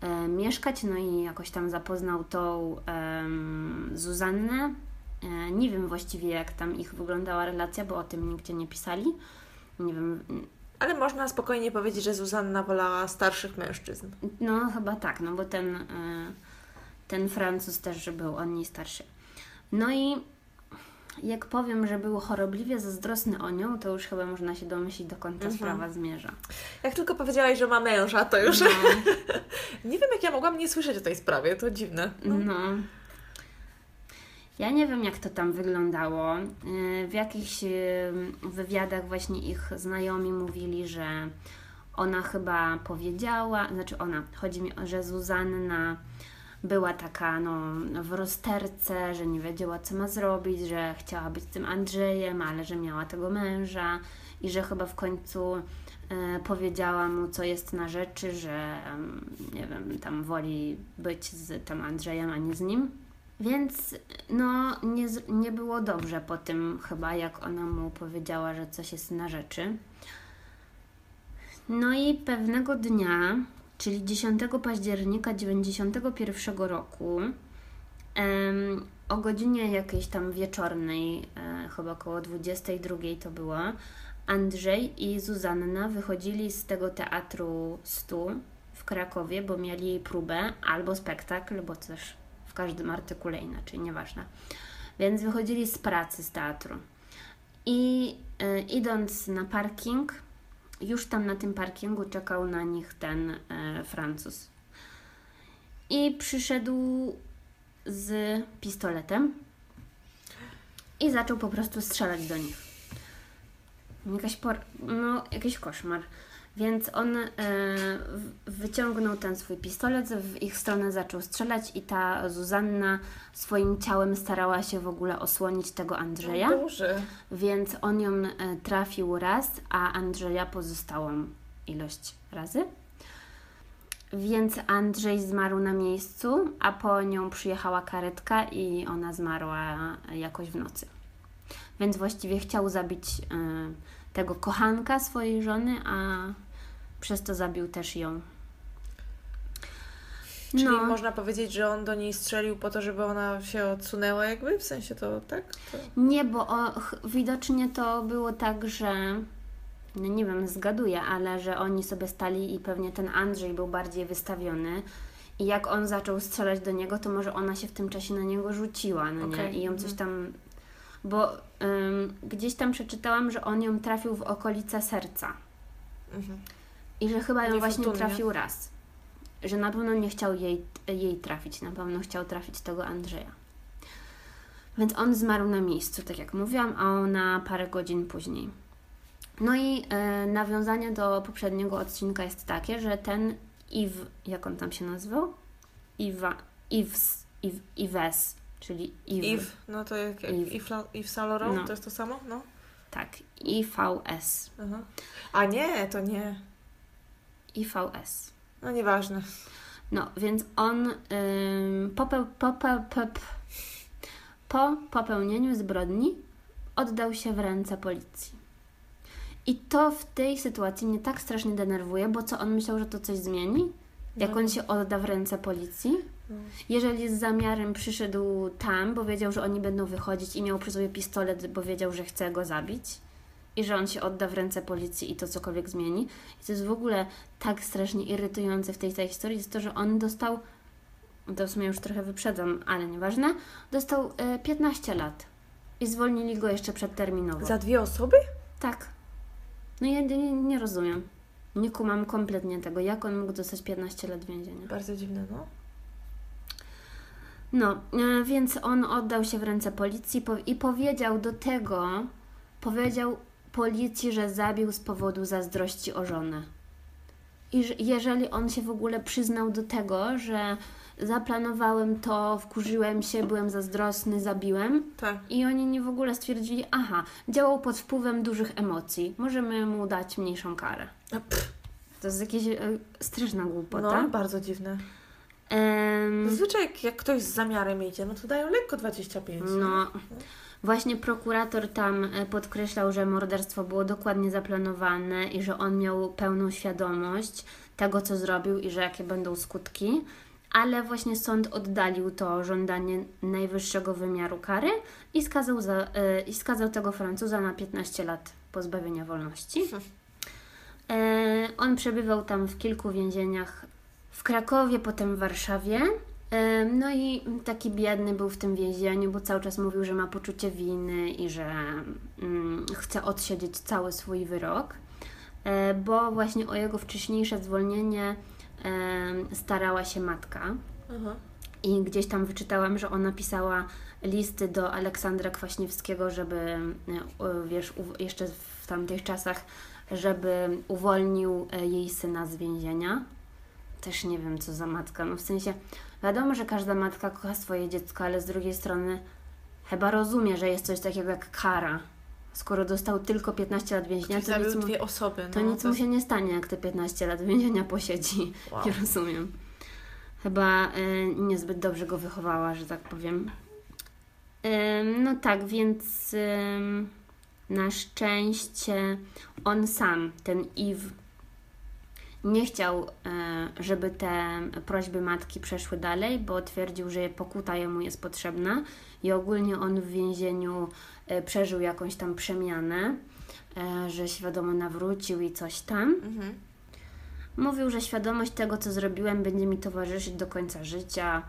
e, mieszkać. No i jakoś tam zapoznał tą em, Zuzannę. E, nie wiem właściwie, jak tam ich wyglądała relacja, bo o tym nigdzie nie pisali. Nie wiem,
Ale można spokojnie powiedzieć, że Zuzanna wolała starszych mężczyzn.
No, chyba tak, no bo ten, y, ten Francuz też, że był on niej starszy. No i jak powiem, że był chorobliwie zazdrosny o nią, to już chyba można się domyślić, dokąd ta
Mhm.
sprawa zmierza.
Jak tylko powiedziałaś, że ma męża, to już
No,
nie wiem, jak ja mogłam nie słyszeć o tej sprawie, to dziwne. No.
no. Ja nie wiem, jak to tam wyglądało. Y, W jakichś y, wywiadach właśnie ich znajomi mówili, że ona chyba powiedziała, znaczy ona, chodzi mi o, że Zuzanna była taka no, w rozterce, że nie wiedziała, co ma zrobić, że chciała być tym Andrzejem, ale że miała tego męża i że chyba w końcu e, powiedziała mu, co jest na rzeczy, że em, nie wiem, tam woli być z tym Andrzejem, a nie z nim. Więc no, nie, nie było dobrze po tym chyba, jak ona mu powiedziała, że coś jest na rzeczy. No i pewnego dnia, czyli 10 października 91 roku, em, o godzinie jakiejś tam wieczornej, e, chyba około 22 to było, Andrzej i Zuzanna wychodzili z tego teatru Stu w Krakowie, bo mieli próbę albo spektakl, bo też w każdym artykule inaczej, nieważne. Więc wychodzili z pracy z teatru. I e, idąc na parking, już tam na tym parkingu czekał na nich ten e, Francuz. I przyszedł z pistoletem i zaczął po prostu strzelać do nich. Jakaś por... no, jakiś koszmar. Więc on e, wyciągnął ten swój pistolet, w ich stronę zaczął strzelać i ta Zuzanna swoim ciałem starała się w ogóle osłonić tego Andrzeja.
Boże.
Więc on ją e, trafił raz, a Andrzeja pozostałą ilość razy. Więc Andrzej zmarł na miejscu, a po nią przyjechała karetka i ona zmarła jakoś w nocy. Więc właściwie chciał zabić y, tego kochanka swojej żony, a przez to zabił też ją.
Czyli no. można powiedzieć, że on do niej strzelił po to, żeby ona się odsunęła, jakby w sensie to tak? To...
Nie, bo o, widocznie to było tak, że no nie wiem, zgaduję, ale że oni sobie stali i pewnie ten Andrzej był bardziej wystawiony. I jak on zaczął strzelać do niego, to może ona się w tym czasie na niego rzuciła, no okay. nie? I ją coś mhm. tam. Bo ym, gdzieś tam przeczytałam, że on ją trafił w okolice serca. Mhm. I że chyba ją właśnie trafił raz. Że na pewno nie chciał jej, jej trafić, na pewno chciał trafić tego Andrzeja. Więc on zmarł na miejscu, tak jak mówiłam, a ona parę godzin później. No i e, nawiązanie do poprzedniego odcinka jest takie, że ten Iw, jak on tam się nazywał? Iwa, Iws, Iw, Iwes, czyli Iw.
Iw, no to jak, jak Iw, Iw Saint Laurent, no. to jest to samo? No.
Tak, IVS.
Aha. A nie, to nie.
IVS.
No nieważne.
No, więc on ym, popeł, popeł, pop, po popełnieniu zbrodni oddał się w ręce policji. I to w tej sytuacji mnie tak strasznie denerwuje, bo co on myślał, że to coś zmieni? Jak no. on się odda w ręce policji? Jeżeli z zamiarem przyszedł tam, bo wiedział, że oni będą wychodzić i miał przy sobie pistolet, bo wiedział, że chce go zabić i że on się odda w ręce policji i to cokolwiek zmieni. I to jest w ogóle tak strasznie irytujące w tej całej historii, jest to, że on dostał, to w sumie już trochę wyprzedzam, ale nieważne, dostał y, 15 lat i zwolnili go jeszcze przedterminowo.
Za dwie osoby?
Tak. No ja nie, nie rozumiem. Nie kumam kompletnie tego, jak on mógł dostać 15 lat więzienia.
Bardzo dziwne, no.
No, e, więc on oddał się w ręce policji po, i powiedział do tego, powiedział policji, że zabił z powodu zazdrości o żonę. I że jeżeli on się w ogóle przyznał do tego, że zaplanowałem to, wkurzyłem się, byłem zazdrosny, zabiłem.
Tak.
I oni nie w ogóle stwierdzili, aha, działał pod wpływem dużych emocji, możemy mu dać mniejszą karę. To jest jakieś e, straszna głupota.
No, bardzo dziwne. Um, Zazwyczaj jak, jak ktoś z zamiarem idzie, no to dają lekko 25.
No. Właśnie prokurator tam e, podkreślał, że morderstwo było dokładnie zaplanowane i że on miał pełną świadomość tego, co zrobił i że jakie będą skutki ale właśnie sąd oddalił to żądanie najwyższego wymiaru kary i skazał, za, yy, i skazał tego Francuza na 15 lat pozbawienia wolności. Yy, on przebywał tam w kilku więzieniach w Krakowie, potem w Warszawie. E, no i taki biedny był w tym więzieniu, bo cały czas mówił, że ma poczucie winy i że mm, chce odsiedzieć cały swój wyrok, bo właśnie o jego wcześniejsze zwolnienie starała się matka. Aha. I gdzieś tam wyczytałam, że ona pisała listy do Aleksandra Kwaśniewskiego, żeby, e, wiesz, jeszcze w tamtych czasach, żeby uwolnił e, jej syna z więzienia. Też nie wiem, co za matka. No w sensie, wiadomo, że każda matka kocha swoje dziecko, ale z drugiej strony chyba rozumie, że jest coś takiego jak kara skoro dostał tylko 15 lat więzienia,
to nic, mu, dwie osoby,
no, to nic to... mu się nie stanie, jak te 15 lat więzienia posiedzi. Wow. Nie rozumiem. Chyba y, niezbyt dobrze go wychowała, że tak powiem. Y, no tak, więc y, na szczęście on sam, ten Eve, nie chciał, e, żeby te prośby matki przeszły dalej, bo twierdził, że pokuta jemu jest potrzebna i ogólnie on w więzieniu e, przeżył jakąś tam przemianę, e, że świadomo nawrócił i coś tam.
Mhm.
Mówił, że świadomość tego, co zrobiłem, będzie mi towarzyszyć do końca życia.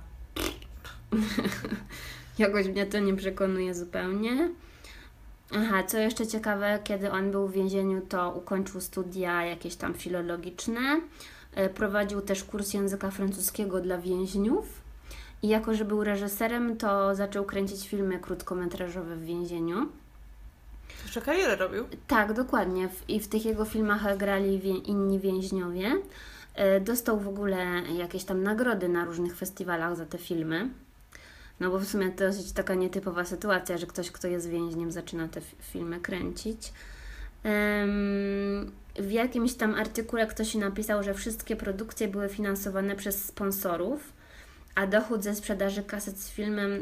Jakoś mnie to nie przekonuje zupełnie. Aha, co jeszcze ciekawe, kiedy on był w więzieniu, to ukończył studia jakieś tam filologiczne. E, Prowadził też kurs języka francuskiego dla więźniów. I jako, że był reżyserem, to zaczął kręcić filmy krótkometrażowe w więzieniu.
Jeszcze karierę robił.
Tak, dokładnie. I w tych jego filmach grali wie, inni więźniowie. E, Dostał w ogóle jakieś tam nagrody na różnych festiwalach za te filmy. No bo w sumie to dosyć taka nietypowa sytuacja, że ktoś, kto jest więźniem, zaczyna te fi- filmy kręcić. W jakimś tam artykule ktoś napisał, że wszystkie produkcje były finansowane przez sponsorów, a dochód ze sprzedaży kaset z filmem e,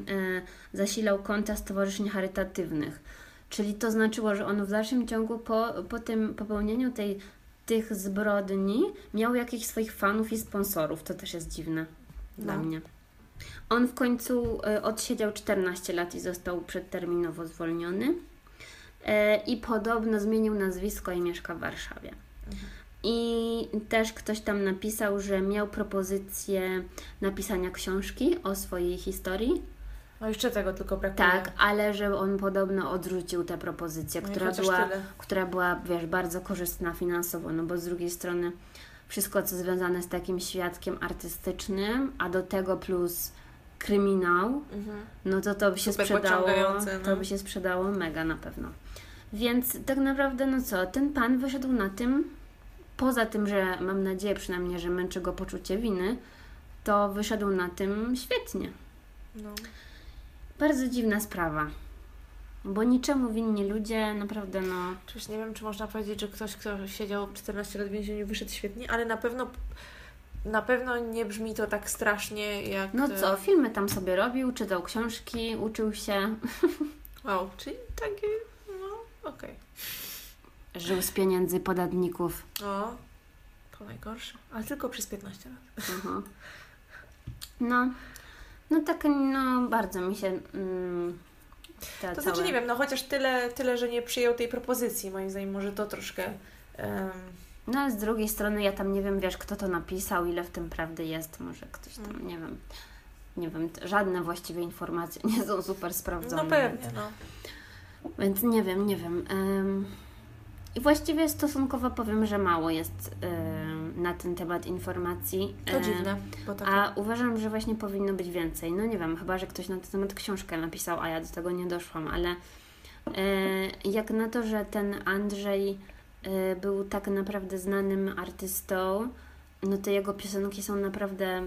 zasilał konta stowarzyszeń charytatywnych. Czyli to znaczyło, że on w dalszym ciągu po, po tym popełnieniu tej, tych zbrodni miał jakichś swoich fanów i sponsorów. To też jest dziwne dla
No.
mnie. On w końcu e, odsiedział 14 lat i został przedterminowo zwolniony. E, I podobno zmienił nazwisko i mieszka w Warszawie. I też ktoś tam napisał, że miał propozycję napisania książki o swojej historii.
No jeszcze tego tylko brakuje.
Tak, ale że on podobno odrzucił tę propozycję,
No
która była,
tyle.
która była, wiesz, bardzo korzystna finansowo, no bo z drugiej strony wszystko, co związane z takim świadkiem artystycznym, a do tego plus kryminał,
Mhm.
no to to by się
Super
sprzedało,
pociągające, no.
to by się sprzedało mega na pewno. Więc tak naprawdę, no co, ten pan wyszedł na tym, poza tym, że mam nadzieję przynajmniej, że męczy go poczucie winy, to wyszedł na tym świetnie.
No.
Bardzo dziwna sprawa. Bo niczemu winni ludzie, naprawdę no.
Oczywiście nie wiem, czy można powiedzieć, że ktoś, kto siedział 14 lat w więzieniu, wyszedł świetnie, ale na pewno na pewno nie brzmi to tak strasznie jak.
No
e,
co, filmy tam sobie robił, czytał książki, uczył się,
Wow, czyli takie. No, okej.
żył z pieniędzy podatników.
O, to najgorsze. Ale tylko przez 15 lat.
No, no tak, no bardzo mi się. Mm,
To
całe...
znaczy nie wiem, no chociaż tyle, tyle, że nie przyjął tej propozycji, moim zdaniem może to troszkę. em,
No ale z drugiej strony ja tam nie wiem, wiesz, kto to napisał, ile w tym prawdy jest, może ktoś tam,
Mm.
nie wiem. Nie wiem, żadne właściwie informacje nie są super sprawdzone.
no pewnie, no.
Więc nie wiem, nie wiem. I właściwie stosunkowo powiem, że mało jest na ten temat informacji.
To dziwne, bo tak.
A uważam, że właśnie powinno być więcej. No nie wiem, chyba, że ktoś na ten temat książkę napisał, a ja do tego nie doszłam, ale y, jak na to, że ten Andrzej był tak naprawdę znanym artystą, no to jego piosenki są naprawdę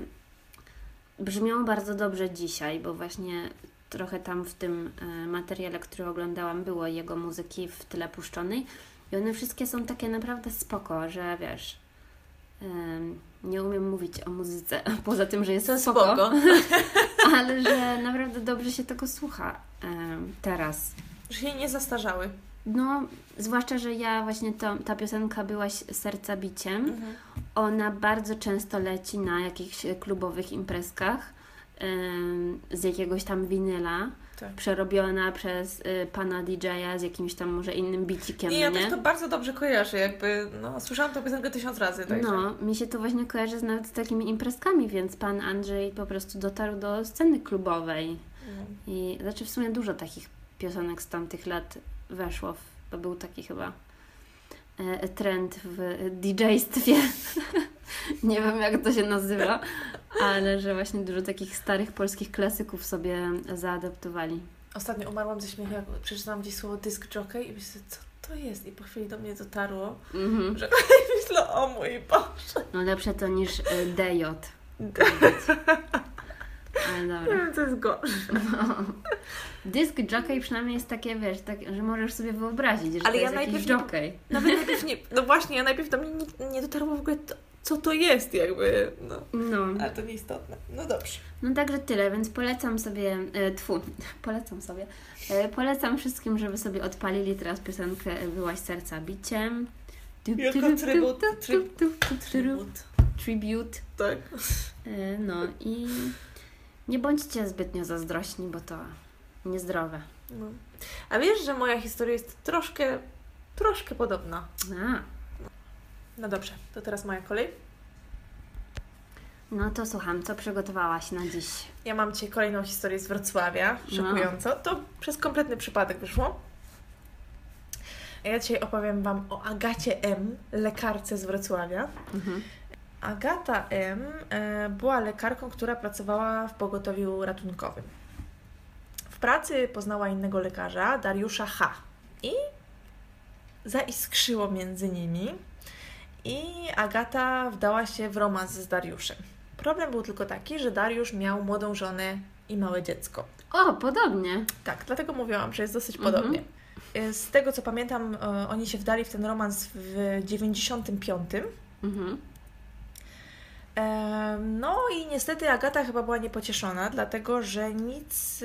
brzmią bardzo dobrze dzisiaj, bo właśnie trochę tam w tym y, materiale, który oglądałam, było jego muzyki w tyle puszczonej i one wszystkie są takie naprawdę spoko, że wiesz, ym, nie umiem mówić o muzyce, poza tym, że jest
To
spoko,
spoko.
ale że naprawdę dobrze się tego słucha teraz.
Że się nie zastarzały.
No, zwłaszcza, że ja właśnie to, ta piosenka była serca biciem.
Mhm.
Ona bardzo często leci na jakichś klubowych imprezkach z jakiegoś tam winyla,
Tak.
przerobiona przez y, pana DJ-a z jakimś tam może innym bicikiem,
Nie, ja
nie?
też to bardzo dobrze kojarzę, jakby, no, słyszałam tę piosenkę tysiąc razy, także.
No, mi się to właśnie kojarzy z, nawet z takimi imprezkami, więc pan Andrzej po prostu dotarł do sceny klubowej.
No.
I znaczy w sumie dużo takich piosenek z tamtych lat weszło. W, to był taki chyba e, trend w DJ-stwie. Nie wiem jak to się nazywa, ale że właśnie dużo takich starych polskich klasyków sobie zaadaptowali.
Ostatnio umarłam ze śmiechu, jak przeczytałam gdzieś słowo disc jockey i myślę, co to jest? I po chwili do mnie dotarło.
Mhm.
Myślę, o mój Boże.
No lepsze to niż e, DJ. Ale
Nie
dobra.
wiem, co jest gorsze.
Dysk jockey przynajmniej jest takie, wiesz, tak, że możesz sobie wyobrazić, że
Ale
to
ja
jest
najpierw
jakiś
nie-
jockey.
Nawet najpierw nie, no właśnie, ja najpierw do mnie nie, nie dotarło w ogóle, to, co to jest jakby, no.
No.
Ale to nieistotne. No dobrze.
No także tyle, więc polecam sobie, e, tfu, polecam sobie, e, polecam wszystkim, żeby sobie odpalili teraz piosenkę Byłaś serca biciem
Jako trybut.
Tribut. Tribute.
Tak.
E, No i nie bądźcie zbytnio zazdrośni, bo to niezdrowe.
No. A wiesz, że moja historia jest troszkę, troszkę podobna.
A,
No dobrze, to teraz moja kolej.
no to słucham, co przygotowałaś na dziś?
Ja mam Cię kolejną historię z Wrocławia, szokująco. To przez kompletny przypadek wyszło. A Ja dzisiaj opowiem Wam o Agacie M., lekarce z Wrocławia.
Mhm.
Agata M. e, była lekarką, która pracowała w pogotowiu ratunkowym. W pracy poznała innego lekarza, Dariusza H. I zaiskrzyło między nimi. I Agata wdała się w romans z Dariuszem. Problem był tylko taki, że Dariusz miał młodą żonę i małe dziecko.
O, podobnie.
Tak, dlatego mówiłam, że jest dosyć
Mhm.
podobnie. Z tego co pamiętam, e, oni się wdali w ten romans w 95.
Mhm.
No i niestety Agata chyba była niepocieszona, dlatego że nic,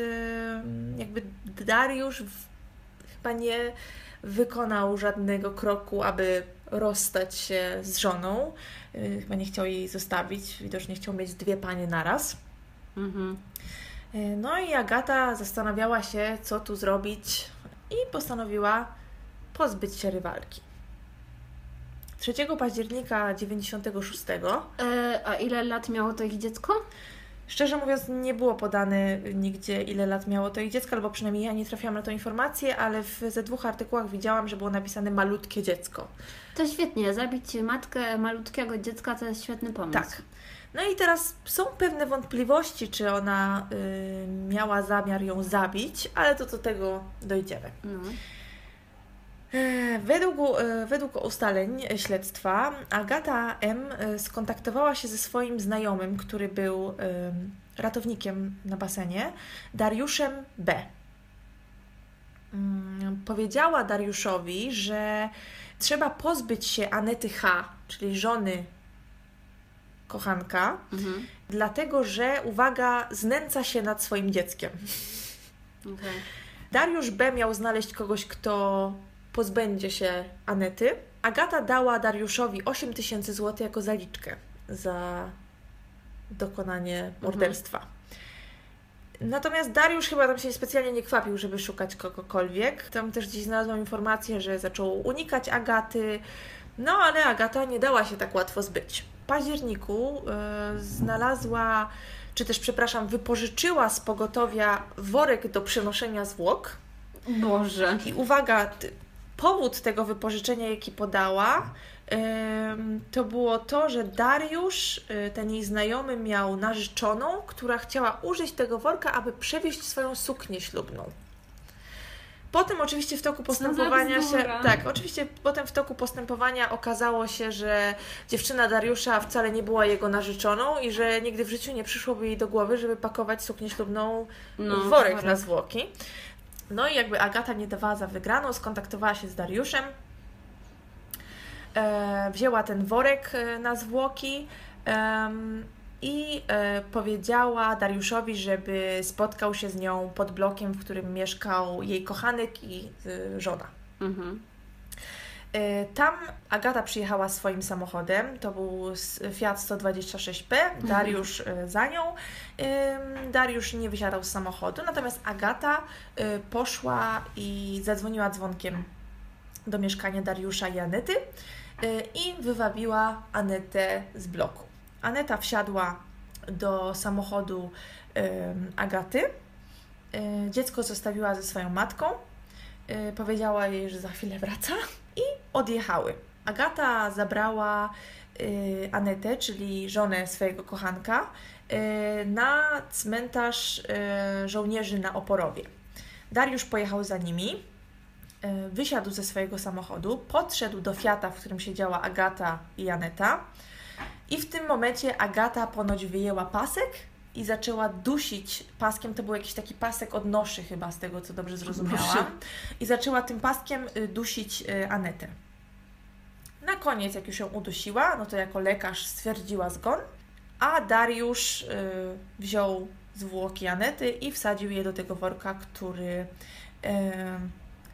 jakby Dariusz chyba nie wykonał żadnego kroku, aby rozstać się z żoną. Y, Chyba nie chciał jej zostawić, widocznie chciał mieć dwie panie naraz.
Mhm.
Y, No i Agata zastanawiała się, co tu zrobić i postanowiła pozbyć się rywalki. 3 października 96
E, a ile lat miało to ich dziecko?
Szczerze mówiąc, nie było podane nigdzie, ile lat miało to ich dziecko, albo przynajmniej ja nie trafiłam na tą informację, ale w, ze dwóch artykułach widziałam, że było napisane malutkie dziecko.
To świetnie, zabić matkę malutkiego dziecka to jest świetny pomysł.
Tak. No i teraz są pewne wątpliwości, czy ona y, miała zamiar ją zabić, ale to do tego dojdziemy.
No.
E, Według, e, według ustaleń śledztwa Agata M. e, skontaktowała się ze swoim znajomym, który był em, ratownikiem na basenie, Dariuszem B. Mm, Powiedziała Dariuszowi, że trzeba pozbyć się Anety H., czyli żony kochanka,
Mhm.
dlatego że, uwaga, znęca się nad swoim dzieckiem.
Okej.
Dariusz B miał znaleźć kogoś, kto pozbędzie się Anety. Agata dała Dariuszowi 8 tysięcy złotych jako zaliczkę za dokonanie morderstwa. Natomiast Dariusz chyba tam się specjalnie nie kwapił, żeby szukać kogokolwiek. Tam też gdzieś znalazłam informację, że zaczął unikać Agaty. No, ale Agata nie dała się tak łatwo zbyć. W październiku y, znalazła, czy też, przepraszam, wypożyczyła z pogotowia worek do przenoszenia zwłok.
Boże.
I uwaga, powód tego wypożyczenia, jaki podała, to było to, że Dariusz, y, ten jej znajomy, miał narzeczoną, która chciała użyć tego worka, aby przewieźć swoją suknię ślubną. Potem oczywiście w toku postępowania się. Tak, oczywiście potem w toku postępowania okazało się, że dziewczyna Dariusza wcale nie była jego narzeczoną i że nigdy w życiu nie przyszłoby jej do głowy, żeby pakować suknię ślubną
No,
w worek
worek.
na zwłoki. No i jakby Agata nie dawała za wygraną, skontaktowała się z Dariuszem, e, wzięła ten worek e, na zwłoki i e, powiedziała Dariuszowi, żeby spotkał się z nią pod blokiem, w którym mieszkał jej kochanek i żona.
Mhm.
E, Tam Agata przyjechała swoim samochodem, to był Fiat 126P, Dariusz e, za nią. Dariusz nie wysiadał z samochodu, natomiast Agata e, poszła i zadzwoniła dzwonkiem do mieszkania Dariusza i Anety i wywabiła Anetę z bloku. Aneta wsiadła do samochodu Agaty. Dziecko zostawiła ze swoją matką. Powiedziała jej, że za chwilę wraca odjechały. Agata zabrała y, Anetę, czyli żonę swojego kochanka, y, na cmentarz y, żołnierzy na Oporowie. Dariusz pojechał za nimi, y, wysiadł ze swojego samochodu, podszedł do Fiata, w którym siedziała Agata i Aneta i w tym momencie Agata ponoć wyjęła pasek i zaczęła dusić paskiem, to był jakiś taki pasek od noszy chyba, z tego co dobrze zrozumiałam, i zaczęła tym paskiem y, dusić y, Anetę. Na koniec, jak już ją udusiła, no to jako lekarz stwierdziła zgon, a Dariusz y, wziął zwłoki Anety i wsadził je do tego worka, który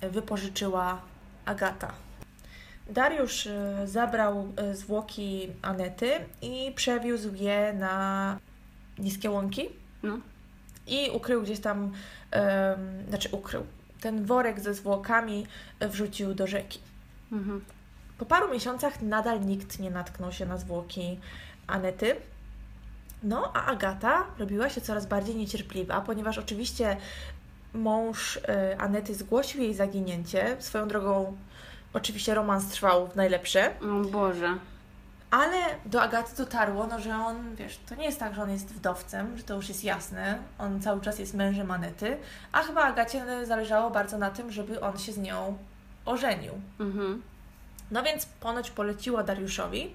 y, wypożyczyła Agata. Dariusz y, zabrał zwłoki Anety i przewiózł je na niskie łąki
No.
i ukrył gdzieś tam, znaczy ukrył. Ten worek ze zwłokami wrzucił do rzeki.
Mhm.
Po paru miesiącach nadal nikt nie natknął się na zwłoki Anety. No, a Agata robiła się coraz bardziej niecierpliwa, ponieważ oczywiście mąż y, Anety zgłosił jej zaginięcie. Swoją drogą, oczywiście romans trwał w najlepsze,
O Boże.
ale do Agaty dotarło, no, że on, wiesz, to nie jest tak, że on jest wdowcem, że to już jest jasne. On cały czas jest mężem Anety, a chyba Agacie zależało bardzo na tym, żeby on się z nią ożenił.
Mhm.
No więc ponoć poleciła Dariuszowi,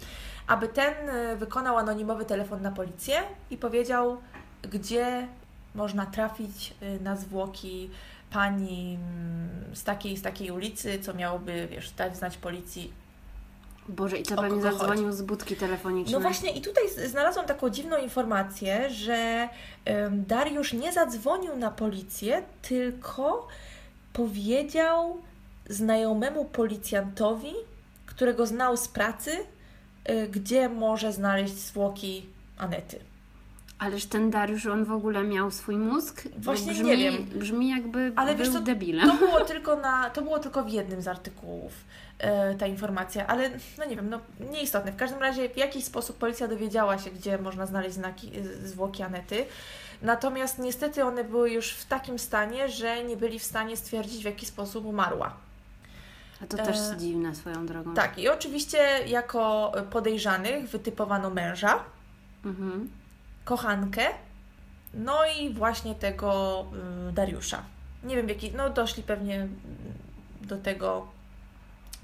aby ten y, wykonał anonimowy telefon na policję i powiedział, gdzie można trafić y, na zwłoki pani mm, z takiej z takiej ulicy, co miałoby, wiesz, dać znać policji.
Boże, i to pewnie zadzwonił z budki telefonicznej.
No właśnie i tutaj znalazłam taką dziwną informację, że Dariusz nie zadzwonił na policję, tylko powiedział znajomemu policjantowi, którego znał z pracy, y, gdzie może znaleźć zwłoki Anety.
Ależ ten Dariusz, on w ogóle miał swój mózg?
Właśnie
brzmi,
nie wiem.
Brzmi jakby
Ale
był
wiesz co,
debilem.
To było tylko, na, to było tylko w jednym z artykułów e, ta informacja, ale no nie wiem, no nieistotne. W każdym razie w jakiś sposób policja dowiedziała się, gdzie można znaleźć znaki, e, zwłoki Anety. Natomiast niestety one były już w takim stanie, że nie byli w stanie stwierdzić, w jaki sposób umarła.
A to też
e,
dziwne swoją drogą.
Tak, i oczywiście jako podejrzanych wytypowano męża,
Mhm.
kochankę, no i właśnie tego y, Dariusza. Nie wiem, jaki, no doszli pewnie do tego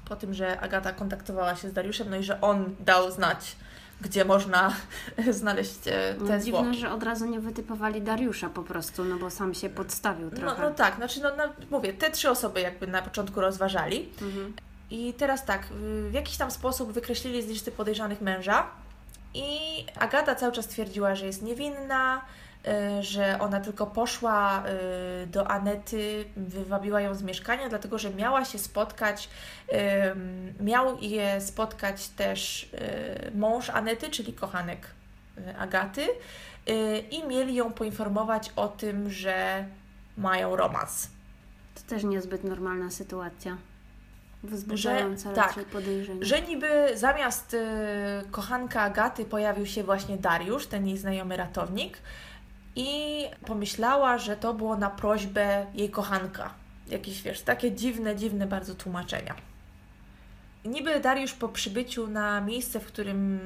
po tym, że Agata kontaktowała się z Dariuszem, no i że on dał znać, gdzie można znaleźć e, te
No, dziwne, że od razu nie wytypowali Dariusza po prostu, no bo sam się podstawił
No,
trochę.
no tak, znaczy, no, no, mówię, te trzy osoby jakby na początku rozważali.
Mhm.
I teraz tak, w jakiś tam sposób wykreślili z listy podejrzanych męża i Agata cały czas twierdziła, że jest niewinna, że ona tylko poszła y, do Anety, wywabiła ją z mieszkania, dlatego że miała się spotkać, miał je spotkać też y, mąż Anety, czyli kochanek y, Agaty y, i mieli ją poinformować o tym, że mają romans.
To też niezbyt normalna sytuacja. Wzbudzająca
Że- tak,
raczej podejrzenia.
Że niby zamiast y, kochanka Agaty pojawił się właśnie Dariusz, ten jej znajomy ratownik, i pomyślała, że to było na prośbę jej kochanka. Jakieś, wiesz, takie dziwne, dziwne bardzo tłumaczenia. Niby Dariusz po przybyciu na miejsce, w którym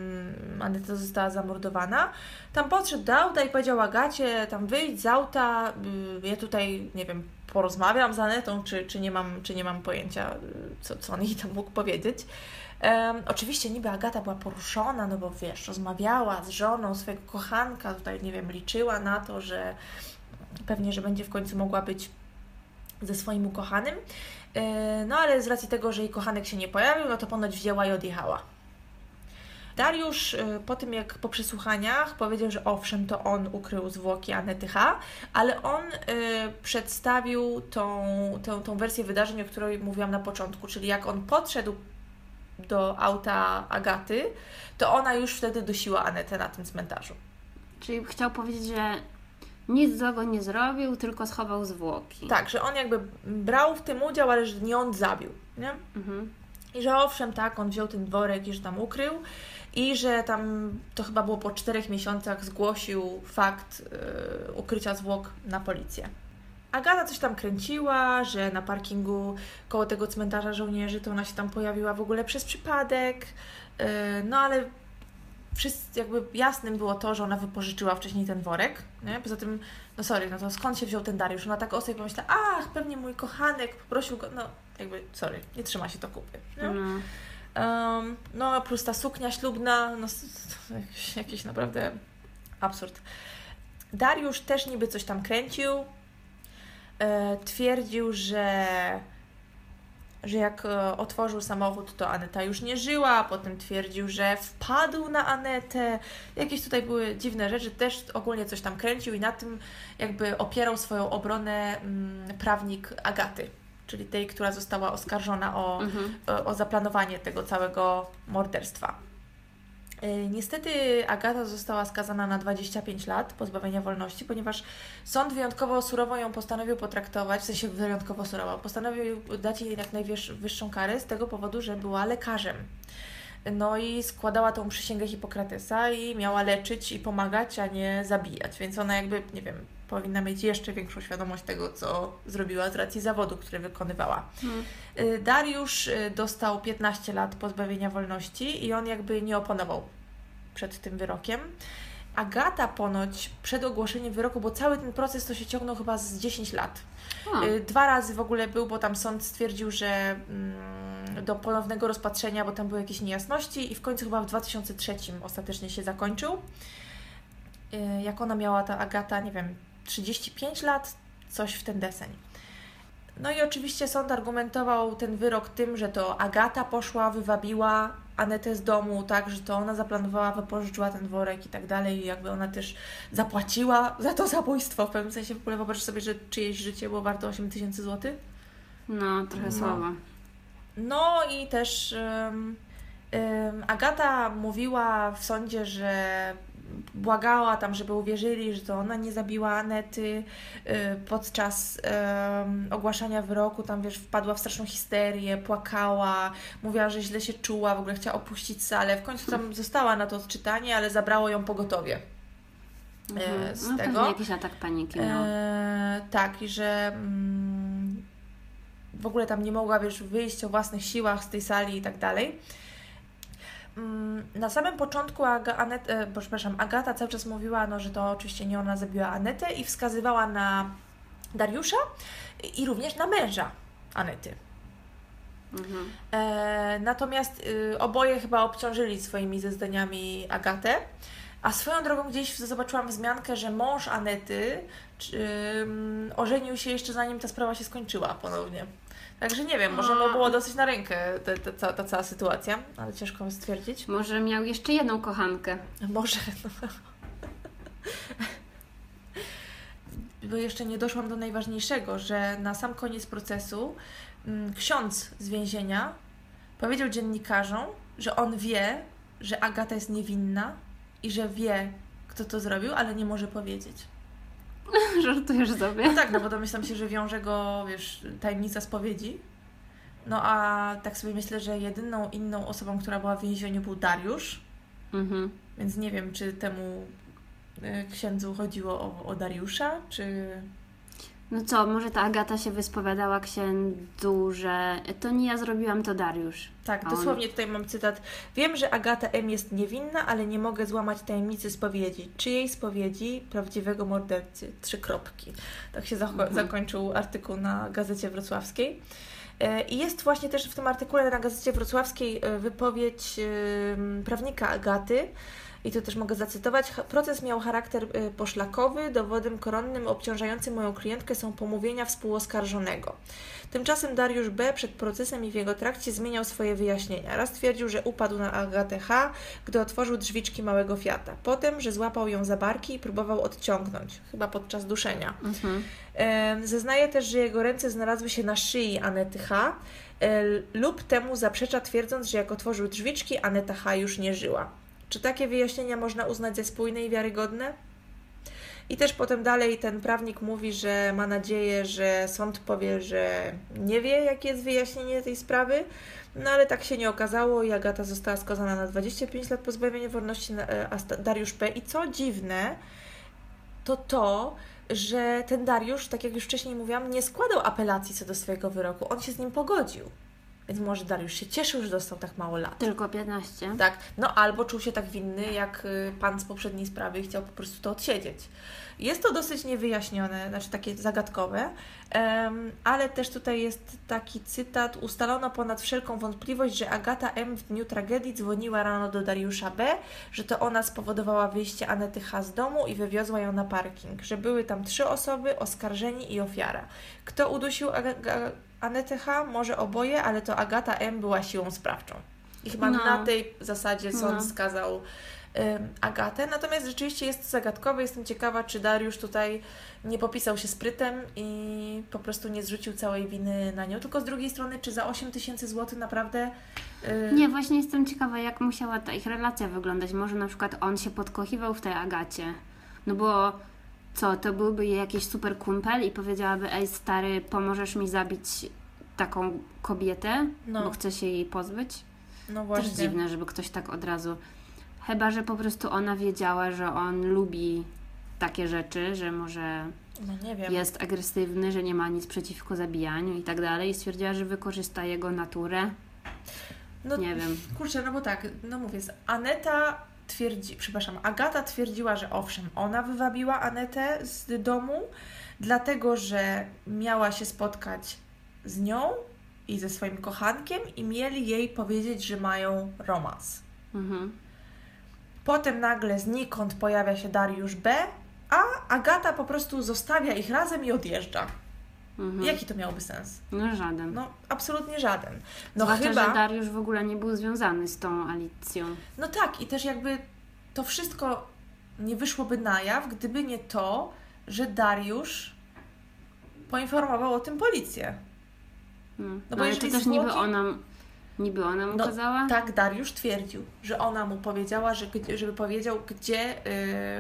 Aneta została zamordowana, tam podszedł do auta i powiedział Agacie, tam wyjdź z auta, y, ja tutaj, nie wiem, porozmawiam z Anetą, czy, czy, nie, mam, czy nie mam pojęcia, co, co on jej tam mógł powiedzieć. Em, oczywiście niby Agata była poruszona, no bo wiesz, rozmawiała z żoną swojego kochanka, tutaj, nie wiem, liczyła na to, że pewnie, że będzie w końcu mogła być ze swoim ukochanym. E, No ale z racji tego, że jej kochanek się nie pojawił, no to ponoć wzięła i odjechała. Dariusz e, po tym, jak po przesłuchaniach powiedział, że owszem, to on ukrył zwłoki Anety H., ale on e, przedstawił tą, tą, tą wersję wydarzeń, o której mówiłam na początku, czyli jak on podszedł do auta Agaty, to ona już wtedy dusiła Anetę na tym cmentarzu.
Czyli chciał powiedzieć, że nic złego nie zrobił, tylko schował zwłoki.
Tak, że on jakby brał w tym udział, ale że nie on zabił, nie?
Mhm.
I że owszem, tak, on wziął ten worek i że tam ukrył i że tam to chyba było po czterech miesiącach zgłosił fakt y, ukrycia zwłok na policję. Agata coś tam kręciła, że na parkingu koło tego cmentarza żołnierzy to ona się tam pojawiła w ogóle przez przypadek, y, no ale wszyscy, jakby jasnym było to, że ona wypożyczyła wcześniej ten worek, nie? Poza tym, no sorry, no to skąd się wziął ten Dariusz? Ona tak o sobie pomyślała, ach, pewnie mój kochanek poprosił go, no jakby, sorry, nie trzyma się to kupy.
No.
Um, no, a plus ta suknia ślubna, no, jakiś, jakiś naprawdę absurd. Dariusz też niby coś tam kręcił. E, twierdził, że, że jak e, otworzył samochód, to Aneta już nie żyła. a Potem twierdził, że wpadł na Anetę. Jakieś tutaj były dziwne rzeczy. Też ogólnie coś tam kręcił i na tym jakby opierał swoją obronę mm, prawnik Agaty czyli tej, która została oskarżona o,
Mhm.
o, o zaplanowanie tego całego morderstwa. Y, Niestety Agata została skazana na 25 lat pozbawienia wolności, ponieważ sąd wyjątkowo surowo ją postanowił potraktować, w sensie wyjątkowo surowo, postanowił dać jej jak najwyższą karę z tego powodu, że była lekarzem. No i składała tą przysięgę Hipokratesa i miała leczyć i pomagać, a nie zabijać. Więc ona jakby, nie wiem, powinna mieć jeszcze większą świadomość tego, co zrobiła z racji zawodu, który wykonywała.
Mhm.
Y, Dariusz y, dostał 15 lat pozbawienia wolności i on jakby nie oponował przed tym wyrokiem. Agata ponoć przed ogłoszeniem wyroku, bo cały ten proces to się ciągnął chyba z 10 lat. Y, Dwa razy w ogóle był, bo tam sąd stwierdził, że mm, do ponownego rozpatrzenia, bo tam były jakieś niejasności i w końcu chyba w 2003 ostatecznie się zakończył. Jak ona miała ta Agata, nie wiem, 35 lat, coś w ten deseń. No i oczywiście sąd argumentował ten wyrok tym, że to Agata poszła, wywabiła Anetę z domu, tak, że to ona zaplanowała, wypożyczyła ten worek i tak dalej i jakby ona też zapłaciła za to zabójstwo. W pewnym sensie w ogóle wyobraź sobie, że czyjeś życie było warte 8 tysięcy złotych.
no, trochę
no.
słabo.
No i też ym, ym, Agata mówiła w sądzie, że błagała tam, żeby uwierzyli, że to ona nie zabiła Anety. Y, podczas ogłaszania wyroku tam, wiesz, wpadła w straszną histerię, płakała, mówiła, że źle się czuła, w ogóle chciała opuścić salę. W końcu tam została na to odczytanie, ale zabrało ją pogotowie.
Mhm.
z
no,
tego.
jakiś atak paniki miał.
E, tak, i że mm, w ogóle tam nie mogła wiesz, wyjść o własnych siłach z tej sali i tak dalej. Mm, Na samym początku Aga, Anet, e, bo, przepraszam, Agata cały czas mówiła, no, że to oczywiście nie ona zabiła Anetę i wskazywała na Dariusza i również na męża Anety.
Mhm.
E, natomiast y, oboje chyba obciążyli swoimi zeznaniami Agatę. A swoją drogą gdzieś zobaczyłam wzmiankę, że mąż Anety czy, ym, ożenił się jeszcze zanim ta sprawa się skończyła ponownie. Także nie wiem, może mu było dosyć na rękę ta, ta, ta, ta cała sytuacja, ale ciężko stwierdzić.
Może miał jeszcze jedną kochankę.
Może. No. Bo jeszcze nie doszłam do najważniejszego, że na sam koniec procesu mm, ksiądz z więzienia powiedział dziennikarzom, że on wie, że Agata jest niewinna i że wie, kto to zrobił, ale nie może powiedzieć.
Żartujesz
No
sobie?
tak, no bo domyślam się, że wiąże go, wiesz, tajemnica spowiedzi. No a tak sobie myślę, że jedyną inną osobą, która była w więzieniu był Dariusz.
Mhm.
Więc nie wiem, czy temu y, księdzu chodziło o, o Dariusza, czy.
No co, może ta Agata się wyspowiadała księdzu, że to nie ja zrobiłam, to Dariusz.
Tak, dosłownie tutaj mam cytat. Wiem, że Agata M. jest niewinna, ale nie mogę złamać tajemnicy spowiedzi. Czyjej spowiedzi? Prawdziwego mordercy. Trzy kropki. Tak się
Mhm.
zakończył artykuł na Gazecie Wrocławskiej. E, I jest właśnie też w tym artykule na Gazecie Wrocławskiej e, wypowiedź prawnika Agaty. I to też mogę zacytować. "Ha- Proces miał charakter e, poszlakowy. Dowodem koronnym obciążającym moją klientkę są pomówienia współoskarżonego. Tymczasem Dariusz B. przed procesem i w jego trakcie zmieniał swoje wyjaśnienia. Raz twierdził, że upadł na Agatę H., gdy otworzył drzwiczki małego Fiata. Potem, że złapał ją za barki i próbował odciągnąć, chyba podczas duszenia.
Mhm.
Zeznaje też, że jego ręce znalazły się na szyi Anety H. e, lub temu zaprzecza, twierdząc, że jak otworzył drzwiczki, Aneta H. już nie żyła. Czy takie wyjaśnienia można uznać za spójne i wiarygodne? I też potem dalej ten prawnik mówi, że ma nadzieję, że sąd powie, że nie wie, jakie jest wyjaśnienie tej sprawy, no ale tak się nie okazało i Agata została skazana na 25 lat pozbawienia wolności, e, a Dariusz P. I co dziwne, to to, że ten Dariusz, tak jak już wcześniej mówiłam, nie składał apelacji co do swojego wyroku. On się z nim pogodził. Więc może Dariusz się cieszył, że dostał tak mało lat.
Tylko 15.
Tak, no albo czuł się tak winny, jak y, pan z poprzedniej sprawy i chciał po prostu to odsiedzieć. Jest to dosyć niewyjaśnione, znaczy takie zagadkowe, ale też tutaj jest taki cytat. Ustalono ponad wszelką wątpliwość, że Agata M. w dniu tragedii dzwoniła rano do Dariusza B., że to ona spowodowała wyjście Anety H. z domu i wywiozła ją na parking, że były tam trzy osoby, oskarżeni i ofiara. Kto udusił Aga- Ga- Anetę H? Może oboje, ale to Agata M. była siłą sprawczą. I chyba
No.
na tej zasadzie sąd
No.
skazał Agatę. Natomiast rzeczywiście jest to zagadkowe. Jestem ciekawa, czy Dariusz tutaj nie popisał się sprytem i po prostu nie zrzucił całej winy na nią. Tylko z drugiej strony, czy za 8 tysięcy złotych naprawdę...
Nie, właśnie jestem ciekawa, jak musiała ta ich relacja wyglądać. Może na przykład on się podkochiwał w tej Agacie. No bo co, to byłby jej jakiś super kumpel i powiedziałaby, ej stary, pomożesz mi zabić taką kobietę,
No.
bo chcę się jej pozbyć?
No
Też
właśnie.
dziwne, żeby ktoś tak od razu. Chyba, że po prostu ona wiedziała, że on lubi takie rzeczy, że może
No
jest agresywny, że nie ma nic przeciwko zabijaniu i tak dalej. I stwierdziła, że wykorzysta jego naturę.
No,
Nie wiem.
Kurczę, no bo tak, no mówię, Aneta twierdzi, przepraszam, Agata twierdziła, że owszem, ona wywabiła Anetę z domu, dlatego że miała się spotkać z nią i ze swoim kochankiem i mieli jej powiedzieć, że mają romans.
Mhm.
Potem nagle znikąd pojawia się Dariusz B, a Agata po prostu zostawia ich razem i odjeżdża.
Mhm.
Jaki to miałby sens?
No żaden.
No, absolutnie żaden. No
Zwłaszcza,
chyba...
że Dariusz w ogóle nie był związany z tą Alicją.
No tak, i też jakby to wszystko nie wyszłoby na jaw, gdyby nie to, że Dariusz poinformował o tym policję.
No,
bo
no ale to też niby ona, niby ona mu
No,
kazała?
Tak Dariusz twierdził, że ona mu powiedziała, że, żeby powiedział, gdzie,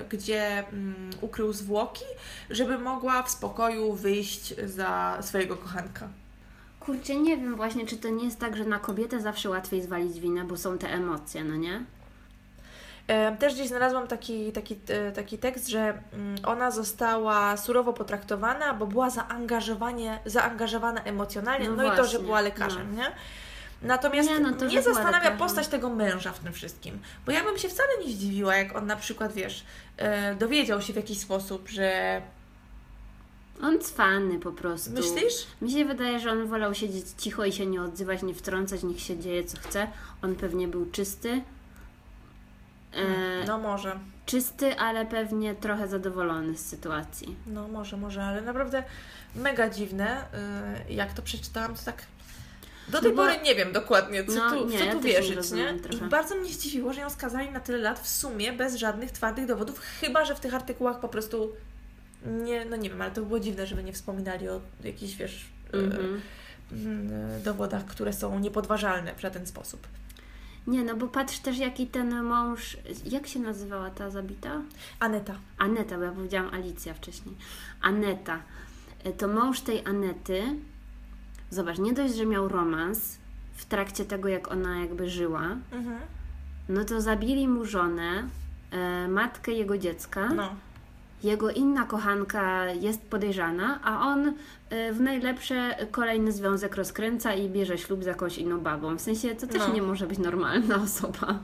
y, gdzie mm, ukrył zwłoki, żeby mogła w spokoju wyjść za swojego kochanka.
Kurczę, nie wiem właśnie, czy to nie jest tak, że na kobietę zawsze łatwiej zwalić winę, bo są te emocje, no nie?
E, Też gdzieś znalazłam taki, taki, e, taki tekst, że mm, ona została surowo potraktowana, bo była zaangażowanie, zaangażowana emocjonalnie, no,
No
i to, że była lekarzem, nie? Natomiast
Nie, no to,
mnie zastanawia postać tego męża w tym wszystkim, bo ja bym się wcale nie zdziwiła, jak on na przykład, wiesz, e, dowiedział się w jakiś sposób, że...
On cwany po prostu.
Myślisz?
Mi się wydaje, że on wolał siedzieć cicho i się nie odzywać, nie wtrącać, niech się dzieje co chce. On pewnie był czysty. E,
No może,
Czysty, ale pewnie trochę zadowolony z sytuacji.
no może, może, ale naprawdę mega dziwne, e, jak to przeczytałam, to tak... Do tej
No bo-
pory nie wiem dokładnie, co
No
tu,
nie,
co
ja
tu
nie
wierzyć, nie?
rozumiem
I bardzo mnie zdziwiło, że ją skazali na tyle lat w sumie bez żadnych twardych dowodów, chyba że w tych artykułach po prostu nie, no nie wiem, ale to było dziwne, żeby nie wspominali o jakichś, wiesz, e,
Mhm.
mm, dowodach, które są niepodważalne w żaden sposób.
Nie, no bo patrz też jaki ten mąż... Jak się nazywała ta zabita?
Aneta.
Aneta, bo ja powiedziałam Alicja wcześniej. Aneta. E, To mąż tej Anety, zobacz, nie dość, że miał romans w trakcie tego, jak ona jakby żyła,
Mhm.
no to zabili mu żonę, e, matkę jego dziecka.
No.
Jego inna kochanka jest podejrzana, a on e, w najlepsze kolejny związek rozkręca i bierze ślub z jakąś inną babą. W sensie to też
No.
nie może być normalna osoba.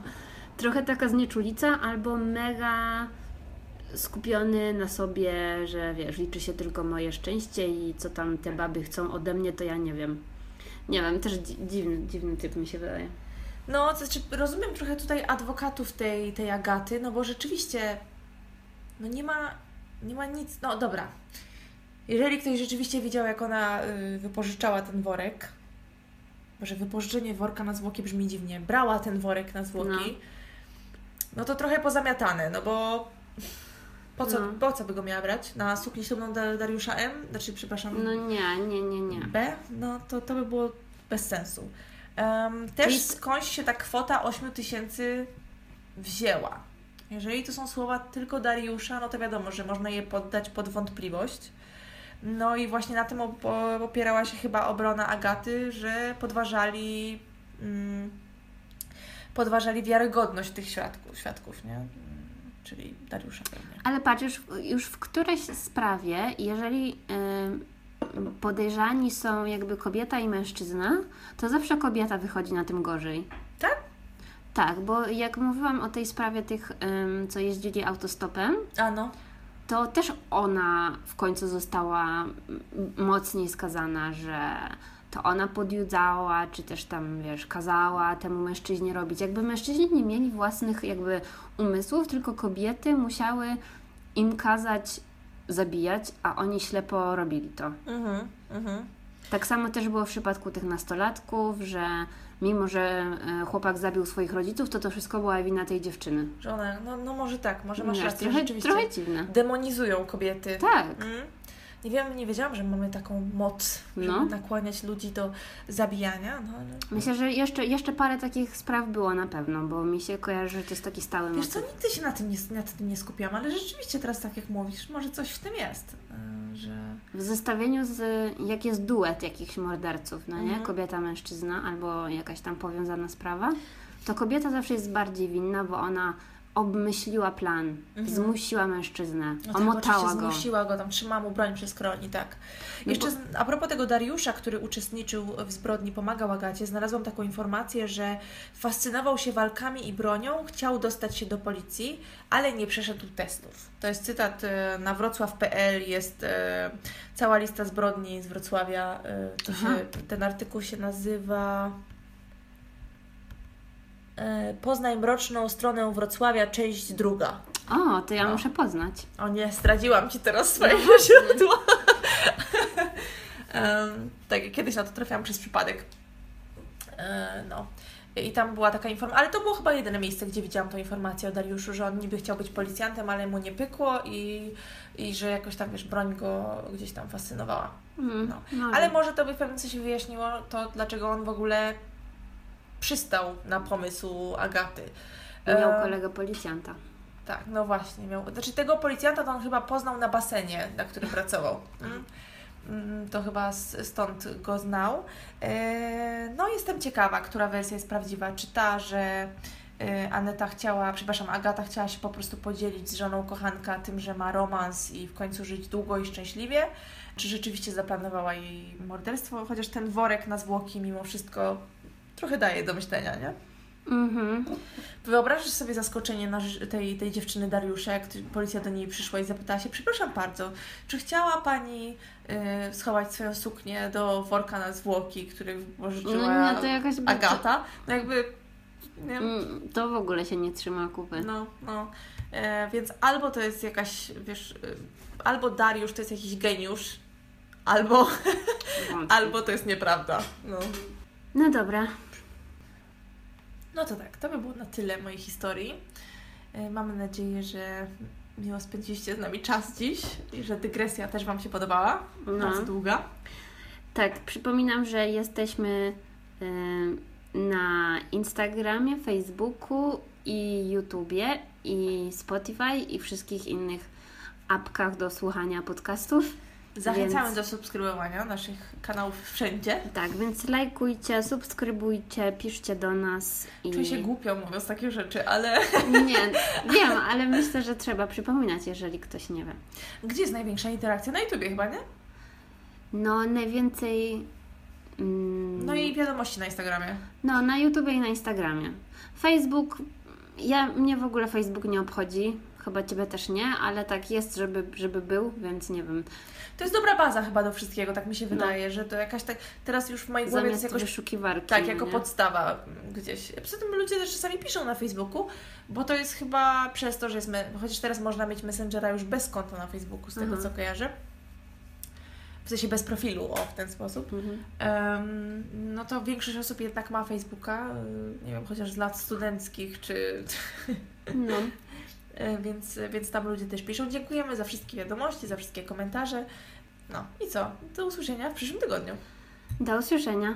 Trochę taka znieczulica albo mega skupiony na sobie, że wiesz, liczy się tylko moje szczęście i co tam te baby chcą ode mnie, to ja nie wiem. Nie wiem, też dzi- dziwny, dziwny typ mi się wydaje.
No, to znaczy rozumiem trochę tutaj adwokatów tej, tej Agaty, no bo rzeczywiście no nie ma, nie ma nic, no dobra. Jeżeli ktoś rzeczywiście widział, jak ona y, wypożyczała ten worek, może wypożyczenie worka na zwłoki brzmi dziwnie, brała ten worek na zwłoki, no, to trochę pozamiatane, no bo po co,
No.
po co by go miała brać? Na suknię ślubną Dar- Dariusza M? Znaczy, przepraszam,
No nie, nie, nie, nie.
B, no to, to by było bez sensu. Em, też
Czyli-
skądś się ta kwota 8 tysięcy wzięła. Jeżeli to są słowa tylko Dariusza, no to wiadomo, że można je poddać pod wątpliwość. No i właśnie na tym op- opierała się chyba obrona Agaty, że podważali, mm, podważali wiarygodność tych świadków, świadków nie? Czyli Dariusza pewnie.
Ale patrz, już, już w którejś sprawie, jeżeli y, podejrzani są jakby kobieta i mężczyzna, to zawsze kobieta wychodzi na tym gorzej.
Tak?
Tak, bo jak mówiłam o tej sprawie tych, ym, co jeździli autostopem,
A no.
to też ona w końcu została mocniej skazana, że to ona podjudzała, czy też tam, wiesz, kazała temu mężczyźnie robić. Jakby mężczyźni nie mieli własnych jakby umysłów, tylko kobiety musiały im kazać zabijać, a oni ślepo robili to.
Mhm, mhm.
Tak samo też było w przypadku tych nastolatków, że mimo, że e, chłopak zabił swoich rodziców, to to wszystko była wina tej dziewczyny.
Że one, no, no może tak, może masz rację,
trochę,
rzeczywiście
trochę dziwne.
demonizują kobiety.
Tak.
Mm. Nie wiem, nie wiedziałam, że mamy taką moc, żeby
No.
nakłaniać ludzi do zabijania. No, ale...
Myślę, że jeszcze, jeszcze parę takich spraw było na pewno, bo mi się kojarzy, że to jest taki stały
Wiesz co,
motyw.
nigdy się na tym, nie, nad tym nie skupiłam, ale rzeczywiście teraz tak jak mówisz, może coś w tym jest, y, że...
W zestawieniu z, jak jest duet jakichś morderców, no nie?
Mhm.
Kobieta, mężczyzna albo jakaś tam powiązana sprawa, to kobieta zawsze jest bardziej winna, bo ona obmyśliła plan,
Mhm.
zmusiła mężczyznę,
No tak,
omotała
oczywiście
go.
Zmusiła go, tam trzymała mu broń przez kroni, tak. Jeszcze z, a propos tego Dariusza, który uczestniczył w zbrodni, pomagał Agacie, znalazłam taką informację, że fascynował się walkami i bronią, chciał dostać się do policji, ale nie przeszedł testów. To jest cytat e, na wrocław.pl, jest e, cała lista zbrodni z Wrocławia. To się, ten artykuł się nazywa... e, Poznaj mroczną stronę Wrocławia, część druga.
O, to ja
No.
muszę poznać.
O nie, zdradziłam Ci teraz swojego
No
źródła. Em, tak, kiedyś na to trafiłam przez przypadek. E, no. I tam była taka informacja, ale to było chyba jedyne miejsce, gdzie widziałam tą informację o Dariuszu, że on niby chciał być policjantem, ale mu nie pykło i, i że jakoś tam, wiesz, broń go gdzieś tam fascynowała.
Mm,
No.
no,
Ale może to by w pewnym sensie wyjaśniło to, dlaczego on w ogóle przystał na pomysł Agaty.
Miał
E,
kolegę policjanta.
tak, no właśnie. Miał, znaczy tego policjanta to on chyba poznał na basenie, na którym pracował. Mm. Mm, To chyba stąd go znał. E, No jestem ciekawa, która wersja jest prawdziwa. Czy ta, że e, Aneta chciała, przepraszam, Agata chciała się po prostu podzielić z żoną kochanka tym, że ma romans i w końcu żyć długo i szczęśliwie, czy rzeczywiście zaplanowała jej morderstwo, chociaż ten worek na zwłoki mimo wszystko trochę daje do myślenia, nie?
Mhm.
Wyobrażasz sobie zaskoczenie tej, tej dziewczyny Dariusza, jak policja do niej przyszła i zapytała się, przepraszam bardzo, czy chciała Pani y, schować swoją suknię do worka na zwłoki, który pożyczyła
No nie, to jakaś...
Agata? No jakby, nie
Mm, To w ogóle się nie trzyma kupy.
no, no. E, więc albo to jest jakaś, wiesz, y, albo Dariusz to jest jakiś geniusz, albo, albo to jest nieprawda. No.
No dobra.
No to tak, to by było na tyle mojej historii. E, Mamy nadzieję, że miło spędziliście z nami czas dziś i że dygresja też Wam się podobała.
No.
Bardzo długa.
Tak, przypominam, że jesteśmy y, na Instagramie, Facebooku i YouTubie i Spotify i wszystkich innych apkach do słuchania podcastów.
Zachęcamy
Więc-
do subskrybowania naszych kanałów wszędzie.
Tak, więc lajkujcie, subskrybujcie, piszcie do nas i...
Czuję się głupio mówiąc takie rzeczy, ale
Nie, wiem, ale myślę, że trzeba przypominać, jeżeli ktoś nie wie.
gdzie jest największa interakcja? Na YouTubie chyba, nie?
No, najwięcej... Mm,
No i wiadomości na Instagramie.
No, na YouTubie i na Instagramie. Facebook, ja, mnie w ogóle Facebook nie obchodzi, chyba Ciebie też nie, ale tak jest, żeby, żeby był, więc nie wiem.
To jest dobra baza chyba do wszystkiego, tak mi się
No.
wydaje, że to jakaś tak, teraz już w mojej głowie to jest jakoś
wyszukiwarki.
Tak,
no
jako
nie?
podstawa gdzieś. Poza tym ludzie też czasami piszą na Facebooku, bo to jest chyba przez to, że jest. Chociaż teraz można mieć Messengera już bez konta na Facebooku, z tego
Mhm.
co kojarzę. W sensie bez profilu, o w ten sposób.
Mhm.
Em, no to większość osób jednak ma Facebooka, y, nie wiem, chociaż z lat studenckich, czy.
No,
więc, więc tam ludzie też piszą. Dziękujemy za wszystkie wiadomości, za wszystkie komentarze. No i co? Do usłyszenia w przyszłym tygodniu.
do usłyszenia.